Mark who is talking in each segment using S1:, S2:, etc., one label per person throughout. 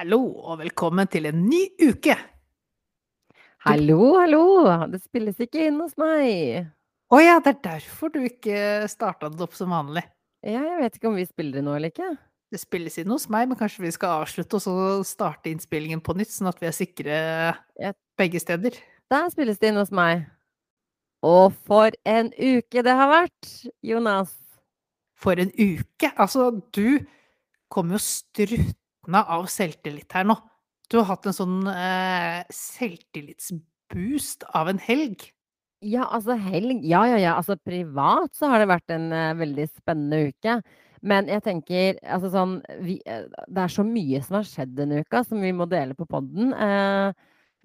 S1: Hallo og velkommen til en ny uke!
S2: Hallo, hallo! Det spilles ikke inn hos meg.
S1: Å ja, det er derfor du ikke starta det opp som vanlig.
S2: Ja, jeg vet ikke om vi spiller det nå eller ikke.
S1: Det spilles inn hos meg, men kanskje vi skal avslutte og så starte innspillingen på nytt, sånn at vi er sikre begge steder.
S2: Der spilles det inn hos meg. Og for en uke det har vært, Jonas.
S1: For en uke! Altså, du kom jo struttende av selvtillit her nå. Du har hatt en sånn eh, selvtillitsboost av en helg.
S2: Ja, altså helg Ja, ja, ja. Altså privat så har det vært en eh, veldig spennende uke. Men jeg tenker altså sånn vi, eh, Det er så mye som har skjedd denne uka som vi må dele på podden. Eh,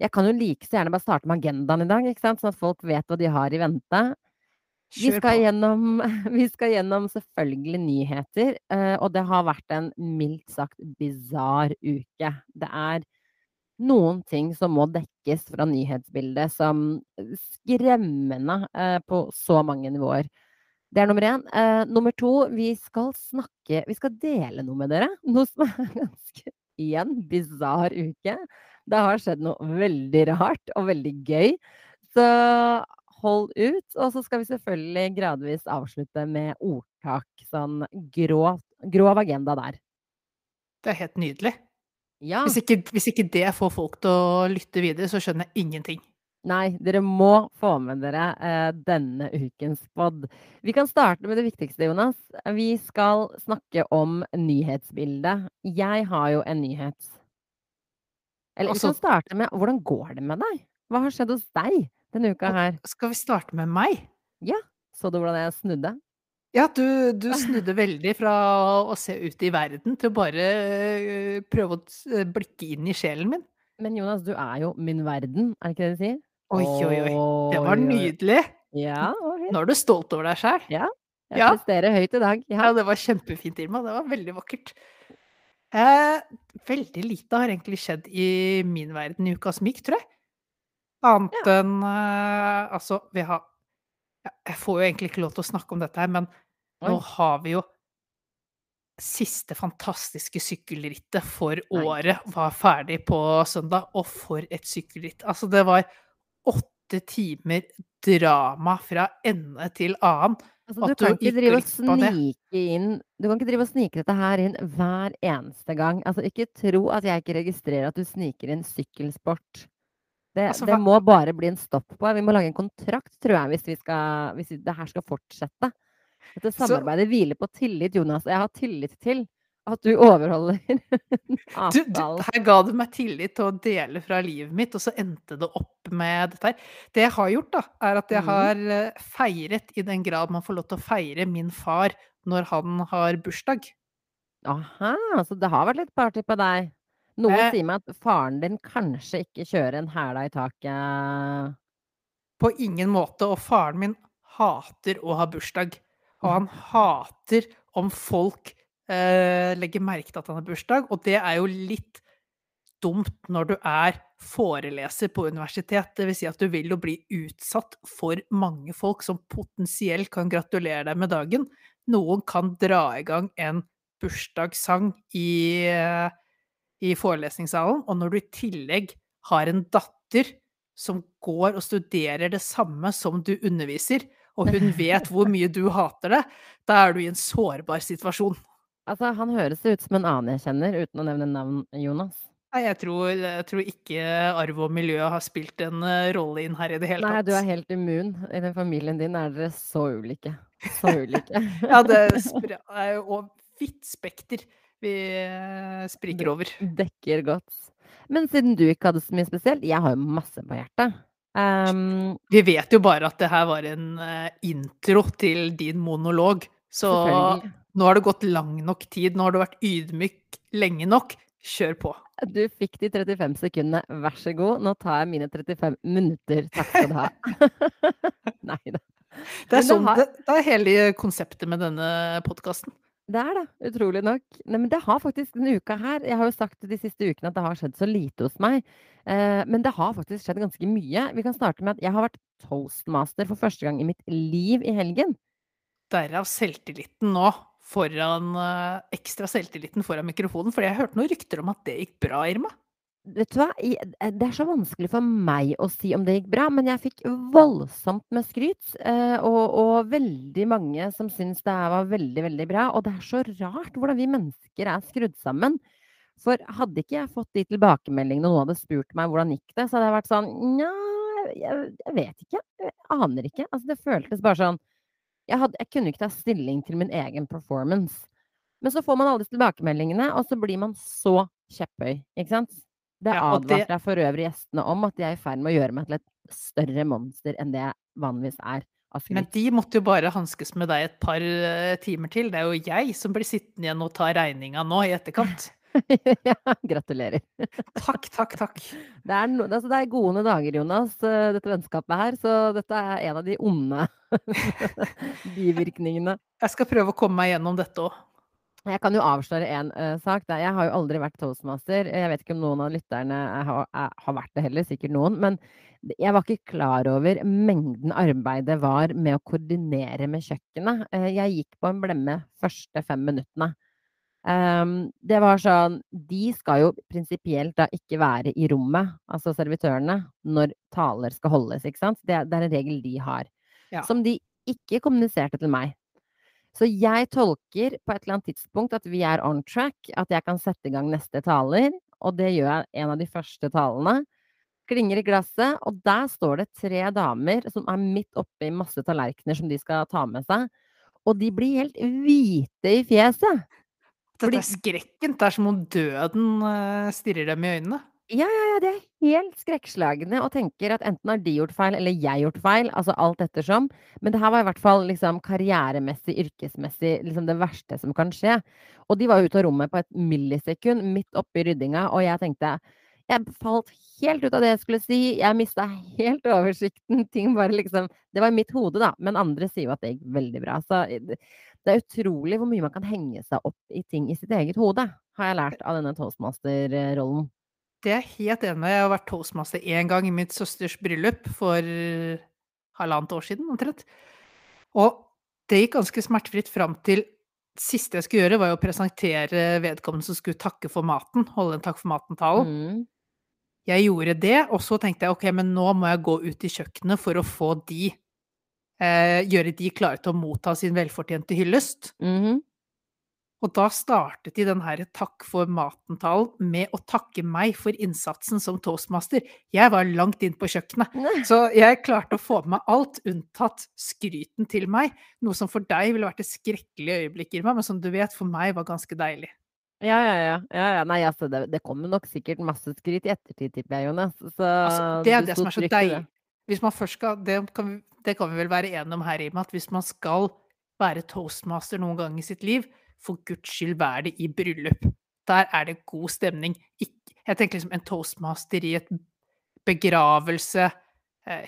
S2: jeg kan jo like så gjerne bare starte med agendaen i dag, ikke sant? sånn at folk vet hva de har i vente. Vi skal, gjennom, vi skal gjennom selvfølgelig nyheter, eh, og det har vært en mildt sagt bisarr uke. Det er noen ting som må dekkes fra nyhetsbildet som skremmende eh, på så mange nivåer. Det er nummer én. Eh, nummer to, vi skal snakke Vi skal dele noe med dere. Noe som er ganske igjen bisarr uke. Det har skjedd noe veldig rart og veldig gøy. Så hold ut. Og så skal vi selvfølgelig gradvis avslutte med ordtak. Sånn grov, grov agenda der.
S1: Det er helt nydelig.
S2: Ja.
S1: Hvis ikke, hvis ikke det får folk til å lytte videre, så skjønner jeg ingenting.
S2: Nei, dere må få med dere eh, denne ukens pod. Vi kan starte med det viktigste, Jonas. Vi skal snakke om nyhetsbildet. Jeg har jo en nyhet. Eller vi kan starte med hvordan går det med deg? Hva har skjedd hos deg denne uka her?
S1: Skal vi starte med meg? Ja.
S2: Så du hvordan jeg snudde?
S1: Ja, du, du snudde veldig fra å se ut i verden til å bare øh, prøve å blikke inn i sjelen min.
S2: Men Jonas, du er jo min verden, er det ikke det de sier?
S1: Oi, oi, oi. Det var nydelig.
S2: Ja, det.
S1: Nå er du stolt over deg sjæl.
S2: Jeg
S1: Ja.
S2: presterer høyt i dag. Ja.
S1: Ja, det var kjempefint, Irma. Det var veldig vakkert. Eh, veldig lite har egentlig skjedd i min verden i uka som gikk, tror jeg. Annet enn uh, Altså, vi har Jeg får jo egentlig ikke lov til å snakke om dette her, men nå har vi jo Siste fantastiske sykkelrittet for
S2: Nei.
S1: året var ferdig på søndag, og for et sykkelritt. Altså, det var åtte timer drama fra ende til annen.
S2: Altså, du kan
S1: du
S2: Du kan ikke drive og snike dette her inn hver eneste gang. Altså, ikke tro at jeg ikke registrerer at du sniker inn sykkelsport. Det,
S1: Altså,
S2: det må bare bli en stopp på. Vi må lage en kontrakt, tror jeg, hvis, vi skal, hvis det her skal fortsette. Dette
S1: Så-
S2: samarbeidet hviler på tillit, Jonas. Jeg har tillit til at du overholder
S1: Du, du, her ga du meg tillit til å dele fra livet mitt, og så endte det opp med dette her. Det jeg har gjort, da, er at jeg
S2: Mhm.
S1: har eh, feiret i den grad man får lov til å feire min far når han har bursdag.
S2: Aha, så det har vært litt party på deg. Noe
S1: Eh.
S2: sier meg at faren din kanskje ikke kjører en hæla i taket.
S1: På ingen måte. Og faren min hater å ha bursdag. Og han hater om folk eh, legger merke til at han har bursdag, og det er jo litt dumt når du er foreleser på universitet. Det vil si at du vil jo bli utsatt for mange folk som potensielt kan gratulere deg med dagen. Noen kan dra i gang en bursdagssang i, eh, i forelesningssalen, og når du i tillegg har en datter som går og studerer det samme som du underviser, og hun vet hvor mye du hater det, da er du i en sårbar situasjon.
S2: Altså, han høres ut som en annen jeg kjenner, uten å nevne navn, Jonas.
S1: Nei, jeg tror, jeg tror ikke arv og miljø har spilt en eh, rolle inn her i det hele
S2: Nei, du er helt immun. I den familien din er dere så ulike. Så ulike.
S1: Ja, det er jo vidt spekter vi eh, spriker over.
S2: Dekker godt. Men siden du ikke hadde så mye spesielt, jeg har jo masse på hjertet. Um,
S1: Vi vet jo bare at det her var en eh, intro til din monolog, så nå har det gått lang nok tid, nå har du vært ydmyk lenge nok. Kjør på.
S2: Du fikk de 35 sekundene, vær så god. Nå tar jeg mine 35 minutter. Takk skal du ha. Nei da.
S1: Det er, sånn, det, det er hele konseptet med denne podkasten.
S2: Det er det, utrolig nok. Nei, men det har faktisk denne uka her Jeg har jo sagt de siste ukene at det har skjedd så lite hos meg. Eh, men det har faktisk skjedd ganske mye. Vi kan starte med at jeg har vært toastmaster for første gang i mitt liv i helgen.
S1: Derav selvtilliten nå. foran eh, ekstra selvtilliten foran mikrofonen? For jeg hørte noen rykter om at det gikk bra, Irma?
S2: Vet du hva, eh, det er så vanskelig for meg å si om det gikk bra, men jeg fikk voldsomt med skryt. Eh, og, og veldig mange som syns det var veldig, veldig bra. Og det er så rart hvordan vi mennesker er skrudd sammen. For hadde ikke jeg fått de tilbakemeldingene, og noen hadde spurt meg hvordan gikk det, så hadde jeg vært sånn Nja, jeg, jeg vet ikke. Jeg aner ikke. Altså, det føltes bare sånn jeg, hadde, jeg kunne ikke ta stilling til min egen performance. Men så får man alle disse tilbakemeldingene, og så blir man så kjepphøy, ikke sant? Det advarte jeg for øvrig gjestene om, at de er i ferd med å gjøre meg til et større monster enn det jeg vanligvis er
S1: Men de måtte jo bare hanskes med deg et par eh, timer til. Det er jo jeg som blir sittende igjen og ta regninga nå i etterkant.
S2: ja, gratulerer.
S1: Takk, takk, takk.
S2: Det er, no, altså det er gode dager, Jonas, eh, dette vennskapet her. Så dette er en av de onde bivirkningene.
S1: Jeg skal prøve å komme meg gjennom dette òg.
S2: Jeg kan jo avsløre en uh, sak. Da. Jeg har jo aldri vært toastmaster. Jeg vet ikke om noen av lytterne er, har, er, har vært det heller, sikkert noen. Men jeg var ikke klar over mengden arbeid det var med å koordinere med kjøkkenet. Uh, jeg gikk på en blemme første fem minuttene. Um, det var sånn De skal jo prinsipielt da ikke være i rommet, altså servitørene, når taler skal holdes, ikke sant? Det, det er en regel de har.
S1: Ja.
S2: Som de ikke kommuniserte til meg. Så jeg tolker på et eller annet tidspunkt at vi er on track, at jeg kan sette i gang neste taler. Og det gjør jeg en av de første talene. Klinger i glasset, og der står det tre damer som er midt oppi masse tallerkener som de skal ta med seg. Og de blir helt hvite i fjeset.
S1: Dette er skrekkent. Det er som om døden eh, stirrer dem i øynene.
S2: Ja, ja, ja, det er helt skrekkslagne og tenker at enten har de gjort feil, eller jeg gjort feil. Altså alt ettersom. Men det her var i hvert fall liksom karrieremessig, yrkesmessig, liksom det verste som kan skje. Og de var ute av rommet på et millisekund, midt oppi ryddinga, og jeg tenkte Jeg falt helt ut av det jeg skulle si. Jeg mista helt oversikten. Ting bare liksom Det var i mitt hode, da. Men andre sier jo at det gikk veldig bra. Så det det er utrolig hvor mye man kan henge seg opp i ting i sitt eget hode, har jeg lært av denne toastmaster-rollen.
S1: Det er jeg helt enig med. Jeg har vært toastmaster én gang i mitt søsters bryllup for halvannet år siden, omtrent. Og det gikk ganske smertefritt fram til siste jeg skulle gjøre, var jo å presentere vedkommende som skulle takke for maten. Holde en takk for maten-talen.
S2: Mm.
S1: Jeg gjorde det, og så tenkte jeg ok, men nå må jeg gå ut i kjøkkenet for å få de eh, Gjøre de klare til å motta sin velfortjente hyllest.
S2: Mhm.
S1: Og da startet de den her takk for maten-talen med å takke meg for innsatsen som toastmaster. Jeg var langt inn på kjøkkenet, så jeg klarte å få med meg alt unntatt skryten til meg. Noe som for deg ville vært et skrekkelig øyeblikk, Irma, men som du vet, for meg var ganske deilig.
S2: Ja, ja, ja. ja, ja. Nei, altså, det, det kommer nok sikkert masse skryt i ettertid, tipper jeg, Jonas. Så
S1: Altså, det er det som er så deilig. Hvis man først skal det kan, vi, det kan vi vel være enige om her, Irma, at hvis man skal være toastmaster noen gang i sitt liv, for guds skyld vær det i bryllup. Der er det god stemning. Jeg tenker liksom en toastmaster i et begravelse,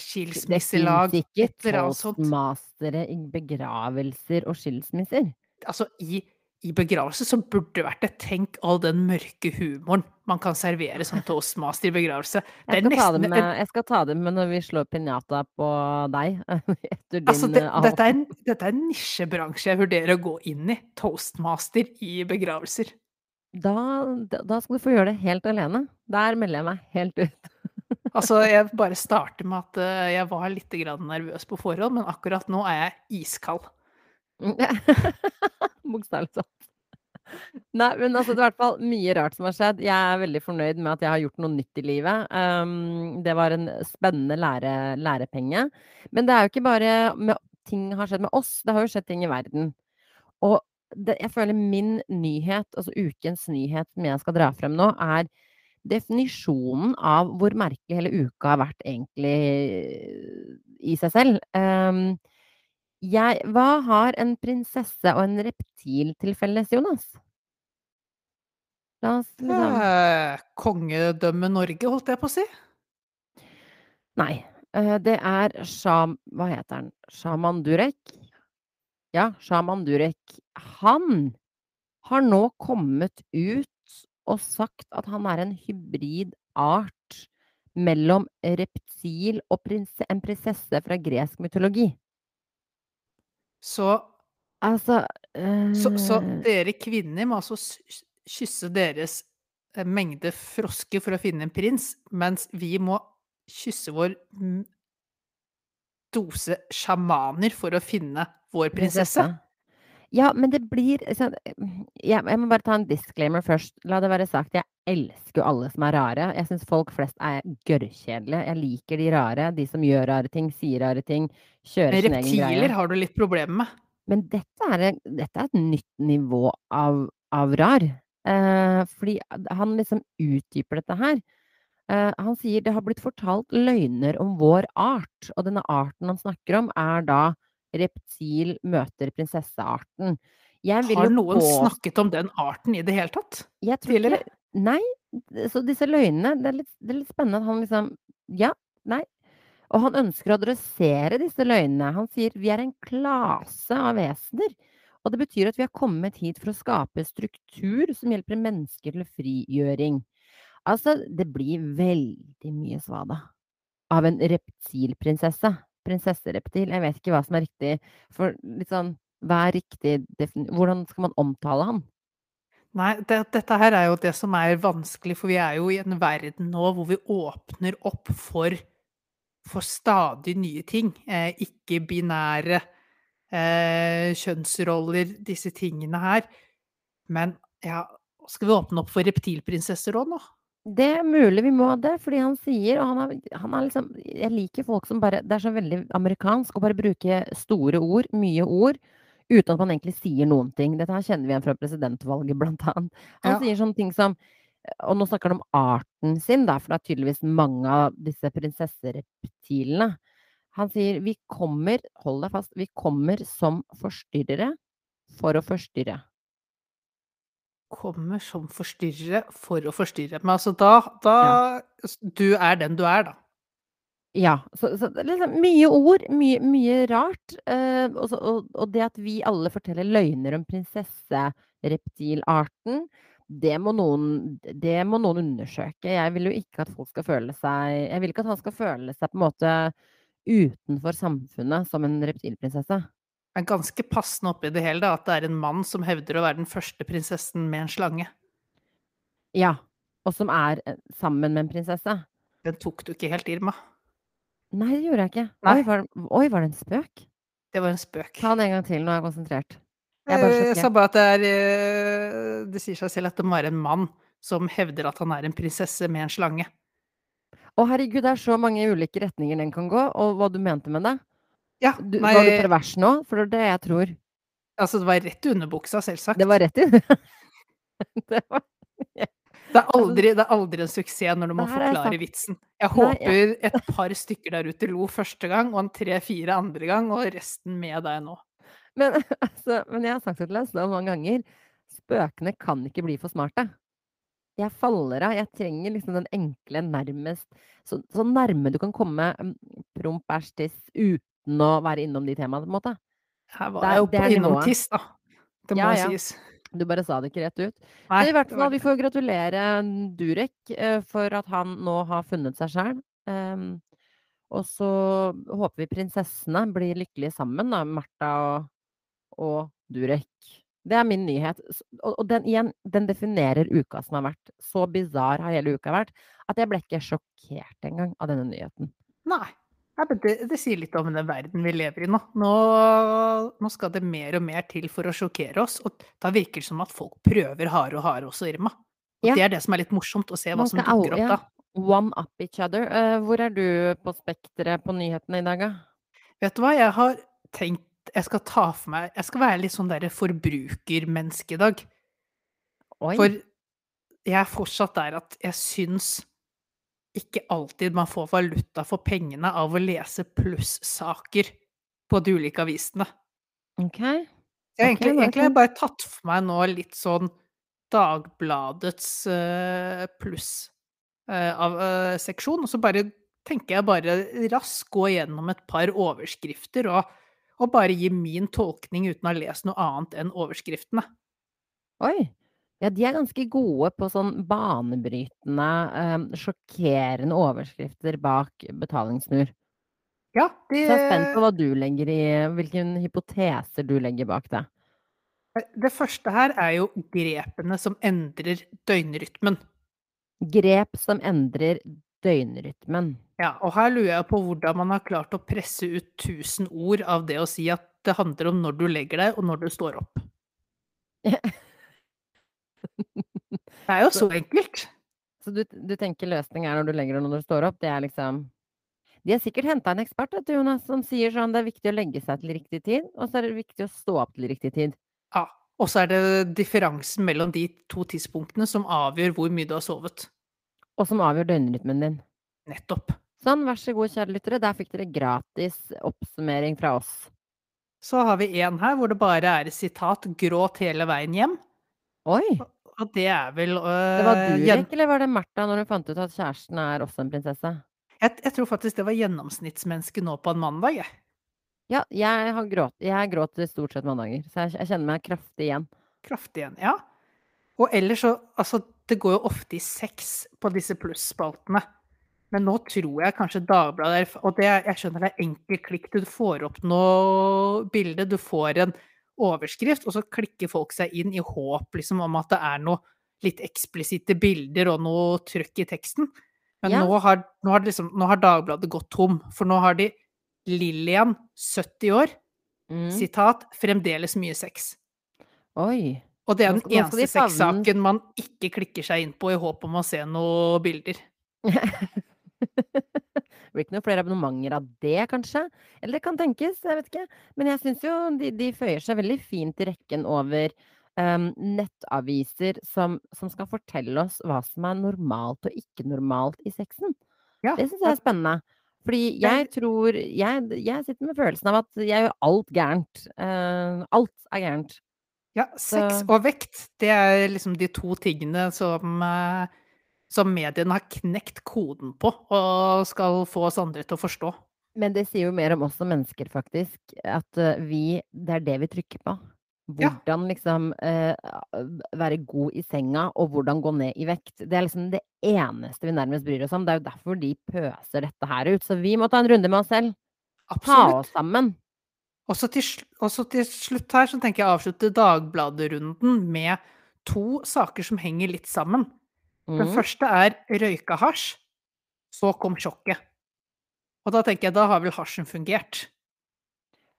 S1: skilsmisselag
S2: Det
S1: finnes
S2: fins ikke toastmastere i begravelser og skilsmisser.
S1: Altså, i, i begravelse så burde det vært det. Tenk all den mørke humoren man kan servere som toastmaster i begravelse.
S2: Jeg skal,
S1: nesten
S2: med, jeg skal ta det med når vi slår pinjata på deg etter din
S1: Altså, det,
S2: eh,
S1: dette, er, dette er en nisjebransje jeg vurderer å gå inn i. Toastmaster i begravelser.
S2: da, da da skal du få gjøre det helt alene. Der melder jeg meg helt ut.
S1: Altså, jeg bare starter med at eh, jeg var litt nervøs på forhånd, men akkurat nå er jeg iskald.
S2: Bokstavelig talt. Nei, men altså, det er i hvert fall mye rart som har skjedd. Jeg er veldig fornøyd med at jeg har gjort noe nytt i livet. Um, det var en spennende lære, lærepenge. Men det er jo ikke bare med, ting har skjedd med oss, det har jo skjedd ting i verden. Og det, jeg føler min nyhet, altså ukens nyhet som jeg skal dra frem nå, er definisjonen av hvor merkelig hele uka har vært egentlig i seg selv. Um, jeg, hva har en prinsesse og en reptil til felles, Jonas? La oss liksom
S1: Eh, Kongedømme Norge, holdt jeg på å si.
S2: Nei. eh, Det er Sham... Hva heter han? Shaman Durek? Ja, Shaman Durek. Han har nå kommet ut og sagt at han er en hybridart mellom reptil og en prinsesse fra gresk mytologi.
S1: Så
S2: Altså,
S1: Så så
S2: Eh
S1: dere kvinner må altså kysse deres, eh, mengde frosker for å finne en prins, mens vi må kysse vår dose sjamaner for å finne vår prinsesse?
S2: Prinsesse. Ja, men det blir sånn jeg jeg må bare ta en disclaimer først. La det være sagt, jeg elsker jo alle som er rare. Jeg syns folk flest er gørrkjedelige. Jeg liker de rare, de som gjør rare ting, sier rare ting, kjører sin egen greie.
S1: reptiler har du litt problemer med.
S2: Men dette er dette er et nytt nivå av av rar. Eh, fordi han liksom utdyper dette her. Eh, han sier det har blitt fortalt løgner om vår art, og denne arten han snakker om er da reptil møter prinsessearten.
S1: Har noen
S2: på...
S1: snakket om den arten i det hele tatt?
S2: Jeg tror ikke Nei, så disse løgnene, det er litt det er litt spennende at han liksom Ja, nei. Og han ønsker å adressere disse løgnene. Han sier vi er en klase av vesener, og det betyr at vi har kommet hit for å skape struktur som hjelper mennesker til frigjøring. Altså, det blir veldig mye svada av en reptilprinsesse. Prinsessereptil. Jeg vet ikke hva som er riktig, for litt sånn hva er riktig hvordan skal man omtale han?
S1: Nei, det dette her er jo det som er vanskelig, for vi er jo i en verden nå hvor vi åpner opp for for stadig nye ting. Eh, ikke-binære, eh, kjønnsroller, disse tingene her. Men ja, skal vi åpne opp for reptilprinsesser òg nå?
S2: Det er mulig vi må det, fordi han sier og han er han er liksom jeg liker folk som bare det er så veldig amerikansk å bare bruke store ord, mye ord, uten at man egentlig sier noen ting. Dette her kjenner vi igjen fra presidentvalget, blant annet. Han
S1: Ja.
S2: sier sånne ting som og nå snakker han om arten sin, da, for det er tydeligvis mange av disse prinsessereptilene. Han sier vi kommer hold deg fast, vi kommer som forstyrrere for å forstyrre.
S1: Kommer som forstyrrere for å forstyrre. Men altså da da
S2: Ja.
S1: Du er den du er, da.
S2: Ja. Så så liksom mye ord, mye mye rart. Eh, og og og det at vi alle forteller løgner om prinsessereptilarten, det må noen det må noen undersøke. Jeg vil jo ikke at folk skal føle seg jeg vil ikke at han skal føle seg på en måte utenfor samfunnet som en reptilprinsesse.
S1: Er ganske passende oppi det hele da, at det er en mann som hevder å være den første prinsessen med en slange.
S2: Ja. Og som er, eh, sammen med en prinsesse.
S1: Den tok du ikke helt, Irma.
S2: Nei, det gjorde jeg ikke. Oi, var oi, var det en spøk?
S1: Det var en spøk.
S2: Ta den en gang til, nå er jeg konsentrert. Jeg bare
S1: Eh, Jeg sa bare at det er eh, Det sier seg selv at det må være en mann som hevder at han er en prinsesse med en slange.
S2: Å herregud, det er så mange ulike retninger den kan gå, og hva du mente med det.
S1: Ja,
S2: Du
S1: nei
S2: var du pervers nå? For det er det jeg tror.
S1: Altså, det var rett i underbuksa, selvsagt.
S2: Det var rett i Det var
S1: Det er
S2: Altså
S1: aldri det er aldri en suksess når du må forklare vitsen. Jeg håper et par stykker der ute lo første gang, og en 3-4 andre gang, og resten med deg nå.
S2: Men altså men jeg har sagt det til deg så mange ganger, spøkene kan ikke bli for smarte. Jeg faller av. Jeg trenger liksom den enkle, nærmest så så nærme du kan komme, hm, promp, bæsj, tiss uten å være innom de temaene, på en måte.
S1: Her var jeg jo på innom tiss, da. Det må
S2: Ja, ja.
S1: sies.
S2: Du bare sa det ikke rett ut.
S1: Nei,
S2: Men i hvert fall vi får gratulere Durek, eh, for at han nå har funnet seg sjæl. Um, og så håper vi prinsessene blir lykkelige sammen, da, Märtha og og Durek. Det er min nyhet. Og og den igjen, den definerer uka som har vært. Så bisarr har hele uka vært at jeg ble ikke sjokkert engang av denne nyheten.
S1: Nei. Men det det sier litt om den verden vi lever i nå. Nå nå skal det mer og mer til for å sjokkere oss, og da virker det som at folk prøver hardere og hardere også, Irma. Og
S2: Ja.
S1: det er det som er litt morsomt, å se hva som dukker opp da.
S2: One up each other. Uh, hvor er du på spekteret på nyhetene i dag, da?
S1: Vet du hva, jeg har tenkt jeg skal ta for meg jeg skal være litt sånn derre forbrukermenneske i dag. For jeg er fortsatt der at jeg syns ikke alltid man får valuta for pengene av å lese plussaker på de ulike avisene.
S2: OK.
S1: Jeg har egentlig
S2: er
S1: egentlig jeg bare tatt for meg nå litt sånn Dagbladets, uh, pluss-seksjon, uh, uh, og så bare tenker jeg bare raskt gå gjennom et par overskrifter og og bare gi min tolkning uten å ha lest noe annet enn overskriftene.
S2: Oi. Ja, de er ganske gode på sånn banebrytende, eh, sjokkerende overskrifter bak betalingsmur.
S1: Ja, de...
S2: Så jeg er spent på hva du legger i hvilke hypoteser du legger bak det.
S1: Eh, det første her er jo grepene som endrer døgnrytmen.
S2: Grep som endrer døgnrytmen.
S1: Ja, og her lurer jeg på hvordan man har klart å presse ut 1000 ord av det å si at det handler om når du legger deg, og når du står opp. Det er jo så enkelt.
S2: Så du, du tenker løsning er når du legger deg når du står opp? Det er liksom De har sikkert henta en ekspert vet du, Jonas, som sier sånn det er viktig å legge seg til riktig tid, og så er det viktig å stå opp til riktig tid.
S1: Ja, og så er det differansen mellom de to tidspunktene som avgjør hvor mye du har sovet.
S2: Og som avgjør døgnrytmen din.
S1: Nettopp.
S2: Sånn, vær så god, kjære lyttere. Der fikk dere gratis oppsummering fra oss.
S1: Så har vi en her hvor det bare er sitat 'gråt hele veien hjem'.
S2: Oi!
S1: Og det er vel øh,
S2: Det var Durek, eller var det Martha, når hun fant ut at kjæresten er også en prinsesse?
S1: jeg, jeg tror faktisk det var gjennomsnittsmennesket nå på en mandag, jeg.
S2: Ja, jeg har gråt. Jeg gråter stort sett mandager, så jeg, jeg kjenner meg kraftig igjen.
S1: Kraftig igjen, ja. Og ellers så Altså, det går jo ofte i sex på disse plusspaltene. Men nå tror jeg kanskje Dagbladet Og det, jeg skjønner det er enkel klikk. Du får opp noe bilde, du får en overskrift, og så klikker folk seg inn i håp liksom, om at det er noe litt eksplisitte bilder og noe trøkk i teksten. Men
S2: Ja.
S1: nå, har, nå, har liksom, nå har Dagbladet gått tom, for nå har de Lillian, 70 år,
S2: Mm.
S1: sitat 'fremdeles mye sex'.
S2: Oi.
S1: Og det er den eneste sexsaken man ikke klikker seg inn på i håp om å se noen bilder.
S2: Det blir ikke noen flere abonnementer av det, kanskje? Eller det kan tenkes, jeg vet ikke. Men jeg syns jo de, de føyer seg veldig fint i rekken over um, nettaviser som, som skal fortelle oss hva som er normalt og ikke normalt i sexen.
S1: Ja,
S2: Det syns jeg er spennende. Fordi jeg tror jeg, jeg sitter med følelsen av at jeg gjør alt gærent. Uh, alt er gærent.
S1: ja, sex og vekt, det er liksom de to tingene som, eh, som mediene har knekt koden på, og skal få oss andre til å forstå.
S2: Men det sier jo mer om oss som mennesker, faktisk. At eh, vi Det er det vi trykker på.
S1: Ja.
S2: Hvordan liksom eh, være god i senga, og hvordan gå ned i vekt. Det er liksom det eneste vi nærmest bryr oss om. Det er jo derfor de pøser dette her ut. Så vi må ta en runde med oss selv. Ta
S1: Absolutt.
S2: oss sammen.
S1: Og så til, også til slutt her så tenker jeg å avslutte Dagbladet-runden med to saker som henger litt sammen. Den
S2: Mm.
S1: første er røyka hasj, så kom sjokket. Og da tenker jeg, da har vel hasjen fungert.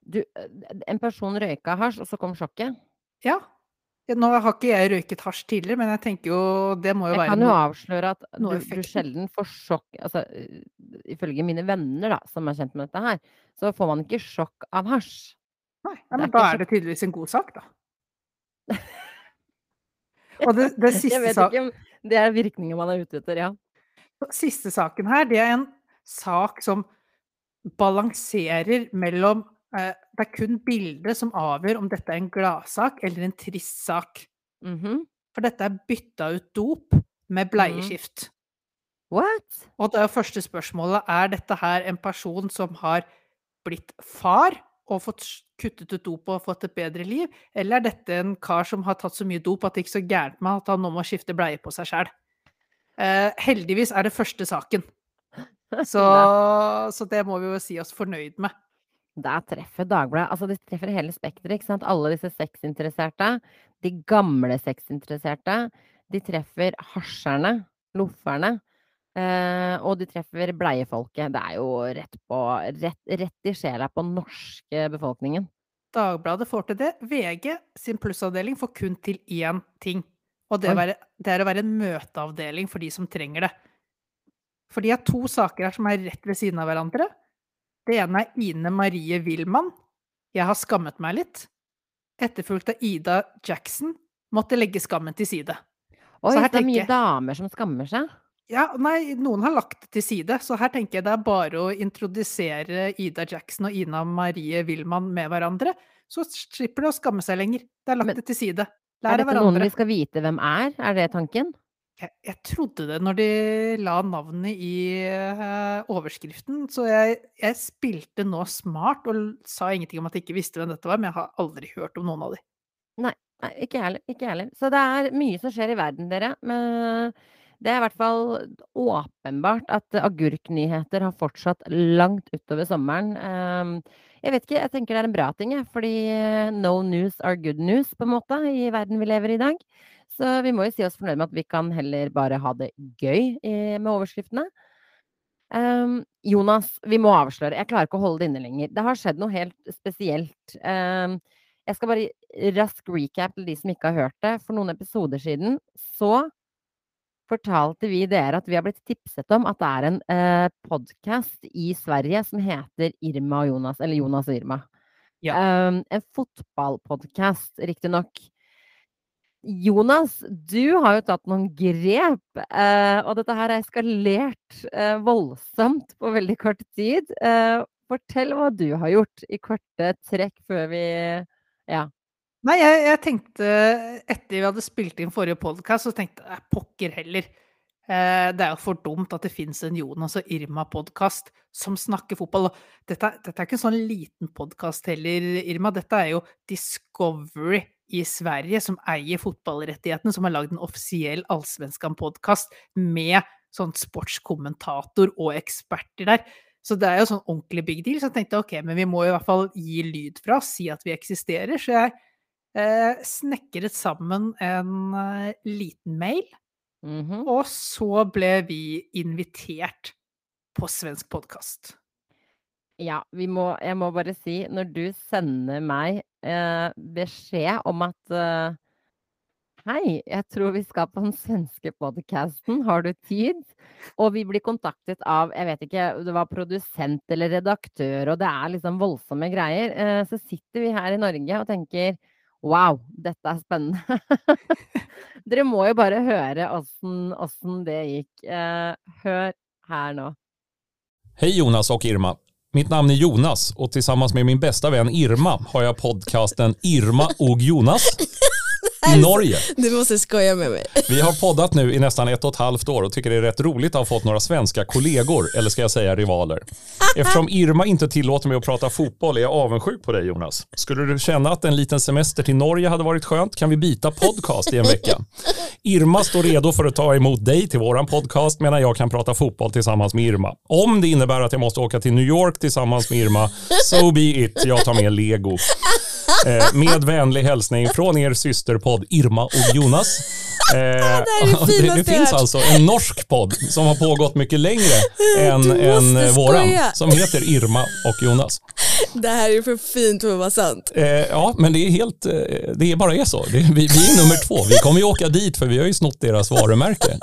S2: Du, eh, en person røyka hasj, og så kom sjokket.
S1: Ja. Nå har ikke jeg røyket hasj tidligere, men jeg tenker jo det må jo
S2: Jeg
S1: være
S2: kan jo avsløre at du, du sjelden får sjokk altså, eh, Ifølge mine venner, da, som er kjent med dette her, så får man ikke sjokk av hasj.
S1: Nei,
S2: ja,
S1: men
S2: er
S1: da er det tydeligvis en god sak, da. Og det, det
S2: Jeg vet ikke om det er virkningen man er ute etter, ja.
S1: siste saken her, det er en sak som balanserer mellom eh, Det er kun bildet som avgjør om dette er en gladsak eller en trist sak.
S2: Mhm.
S1: For dette er bytta ut dop med bleieskift.
S2: What?
S1: Og det første spørsmålet er dette her en person som har blitt far og fått kuttet ut dop og fått et bedre liv, eller er dette en kar som har tatt så mye dop at det er så gærent med at han nå må skifte bleie på seg sjæl? Eh, heldigvis er det første saken, så, så det må vi jo si oss fornøyd med.
S2: Der treffer Dagbladet Altså, de treffer hele spekteret, ikke sant? Alle disse sexinteresserte. De gamle sexinteresserte. De treffer hasjerne, lofferne. Eh, og de treffer bleiefolket. Det er jo rett på Rett, rett i sjela på den norske befolkningen.
S1: Dagbladet får til det. VG sin plussavdeling får kun til én ting. Og det, være, det er å være en møteavdeling for de som trenger det. For de har to saker her som er rett ved siden av hverandre. Det ene er Ine Marie Wilman. Jeg har skammet meg litt. Etterfulgt av Ida Jackson. Måtte legge skammen til side.
S2: Oi,
S1: her
S2: det er mye damer som skammer seg.
S1: Ja, nei, noen har lagt det til side, så her tenker jeg det er bare å introdusere Ida Jackson og Ina Marie Wilman med hverandre, så slipper de å skamme seg lenger. Det er lagt
S2: Men-
S1: det til side.
S2: Er
S1: hverandre. Er
S2: dette noen
S1: hverandre.
S2: vi skal vite hvem er? Er det tanken?
S1: Jeg, jeg trodde det når de la navnet i uh, overskriften, så jeg, jeg spilte nå smart og sa ingenting om at jeg ikke visste hvem dette var, men jeg har aldri hørt om noen av de.
S2: Nei, ikke. Ikke jeg heller. Så det er mye som skjer i verden, dere. Men det er i hvert fall åpenbart at agurknyheter har fortsatt langt utover sommeren. Ehm, Jeg vet ikke, jeg tenker det er en bra ting, jeg. Fordi eh, no news are good news, på en måte, i verden vi lever i i dag. Så vi må jo si oss fornøyd med at vi kan heller bare ha det gøy eh, med overskriftene. Um, Jonas, vi må avsløre. Jeg klarer ikke å holde det inne lenger. Det har skjedd noe helt spesielt. Um, jeg skal bare rask recap til de som ikke har hørt det. For noen episoder siden så fortalte vi dere at vi har blitt tipset om at det er en eh, podkast i Sverige som heter Irma og Jonas, eller Jonas og Irma.
S1: Ja.
S2: Um, en fotballpodkast, riktignok. Jonas, du har jo tatt noen grep, eh, og dette her er eskalert eh, voldsomt på veldig kort tid. Eh, fortell hva du har gjort i korte trekk før vi Ja.
S1: Nei, jeg, jeg tenkte etter vi hadde spilt inn forrige podkast, så tenkte jeg pokker heller. Eh, det er jo for dumt at det fins en Jonas og Irma-podkast som snakker fotball. Dette, dette er ikke en sånn liten podkast heller, Irma. Dette er jo Discovery i Sverige som eier fotballrettighetene, som har lagd en offisiell Allsvenskan-podkast med sånn sportskommentator og eksperter der. Så det er jo sånn ordentlig big deal. Så jeg tenkte ok, men vi må i hvert fall gi lyd fra oss, si at vi eksisterer. Så jeg snekret sammen en eh, liten mail,
S2: Mhm.
S1: og så ble vi invitert på svensk podkast.
S2: Ja, vi må, jeg må bare si, når du sender meg eh, beskjed om at eh, Hei, jeg tror vi skal på den svenske podcasten, har du tid? Og vi blir kontaktet av, jeg vet ikke, det var produsent eller redaktør, og det er liksom voldsomme greier. Eh, så sitter vi her i Norge og tenker wow, dette er spennende. Dere må jo bare høre åssen det gikk. Eh, hør her nå.
S3: Hei Jonas og Irma. Mitt navn er Jonas og sammen med min beste venn Irma har jeg podcasten Irma og Jonas Norge.
S4: Du måste skoja med mig.
S3: Vi har poddat nu i nästan ett och ett halvt år och tycker det är rätt roligt att ha fått några svenska kollegor, eller ska jag säga rivaler. Eftersom Irma inte tillåter mig att prata fotboll är jag avundsjuk på dig Jonas. Skulle du känna att en liten semester till Norge hade varit skönt kan vi byta podcast i en vecka. Irma står redo för att ta emot dig till våran podcast medan jag kan prata fotboll tillsammans med Irma. Om det innebär att jag måste åka till New York tillsammans med Irma, so be it. Jag tar med lego. Eh, med vänlig hälsning från er systerpodd Irma och Jonas. Eh,
S4: det
S3: det, det finns alltså en norsk podd som har pågått mycket längre än, än eh, våran, som heter Irma och Jonas.
S4: Det här är för fint för att vara sant.
S3: Eh, ja, men det är helt, eh, det är bara är så. Vi, vi är nummer två. Vi kommer ju åka dit för vi har ju snott deras varumärke.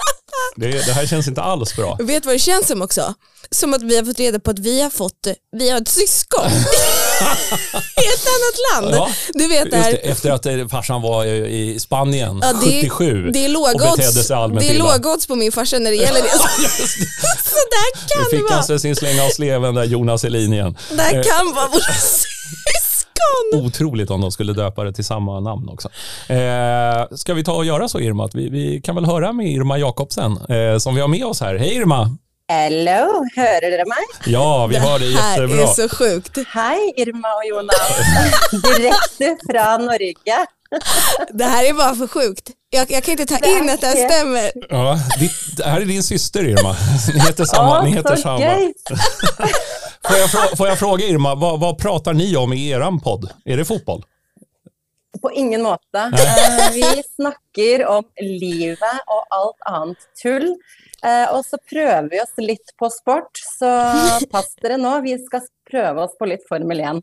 S3: Det, det här känns inte alls bra.
S4: Vet du vad det känns som också? Som att vi har fått reda på att vi har fått, vi har ett syskon i ett annat land.
S3: Ja,
S4: Du vet det här,
S3: det, efter att eh, farsan var i Spanien
S4: Ja, det,
S3: 77
S4: det är
S3: och betedde sig allmänt
S4: det är lågodds på min farsa när det gäller det. Så där kan det
S3: fick han
S4: vara.
S3: sig sin slänga av sleven där Jonas i linjen.
S4: Det här
S3: Eh,
S4: kan vara vår våra syskon.
S3: Otroligt om de skulle döpa det till samma namn också. Eh, ska vi ta och göra så Irma? Att vi, vi kan väl höra med Irma Jakobsen eh, som vi har med oss här. Hej Irma!
S5: Hello, hører dere meg?
S3: Ja, vi hör dig
S4: Det här
S3: er
S4: är så sjukt.
S5: Hei, Irma og Jonas. Direkte fra Norge.
S4: Det här är bara för sjukt. Jag, jag kan inte ta
S5: Det at
S4: in att det stämmer.
S3: Ja, det, det här är din syster Irma. Ni heter samma.
S5: Å,
S3: ni heter
S5: så
S3: samma.
S5: gøy.
S3: Får, jag frå, får jag fråga Irma, vad, vad pratar ni om i er podd? Är det fotboll?
S5: På ingen måte. Eh, Vi snakker om livet og alt annet tull. Eh, Og så prøver vi oss litt på sport, så pass dere nå. Vi skal prøve oss på litt Formel 1.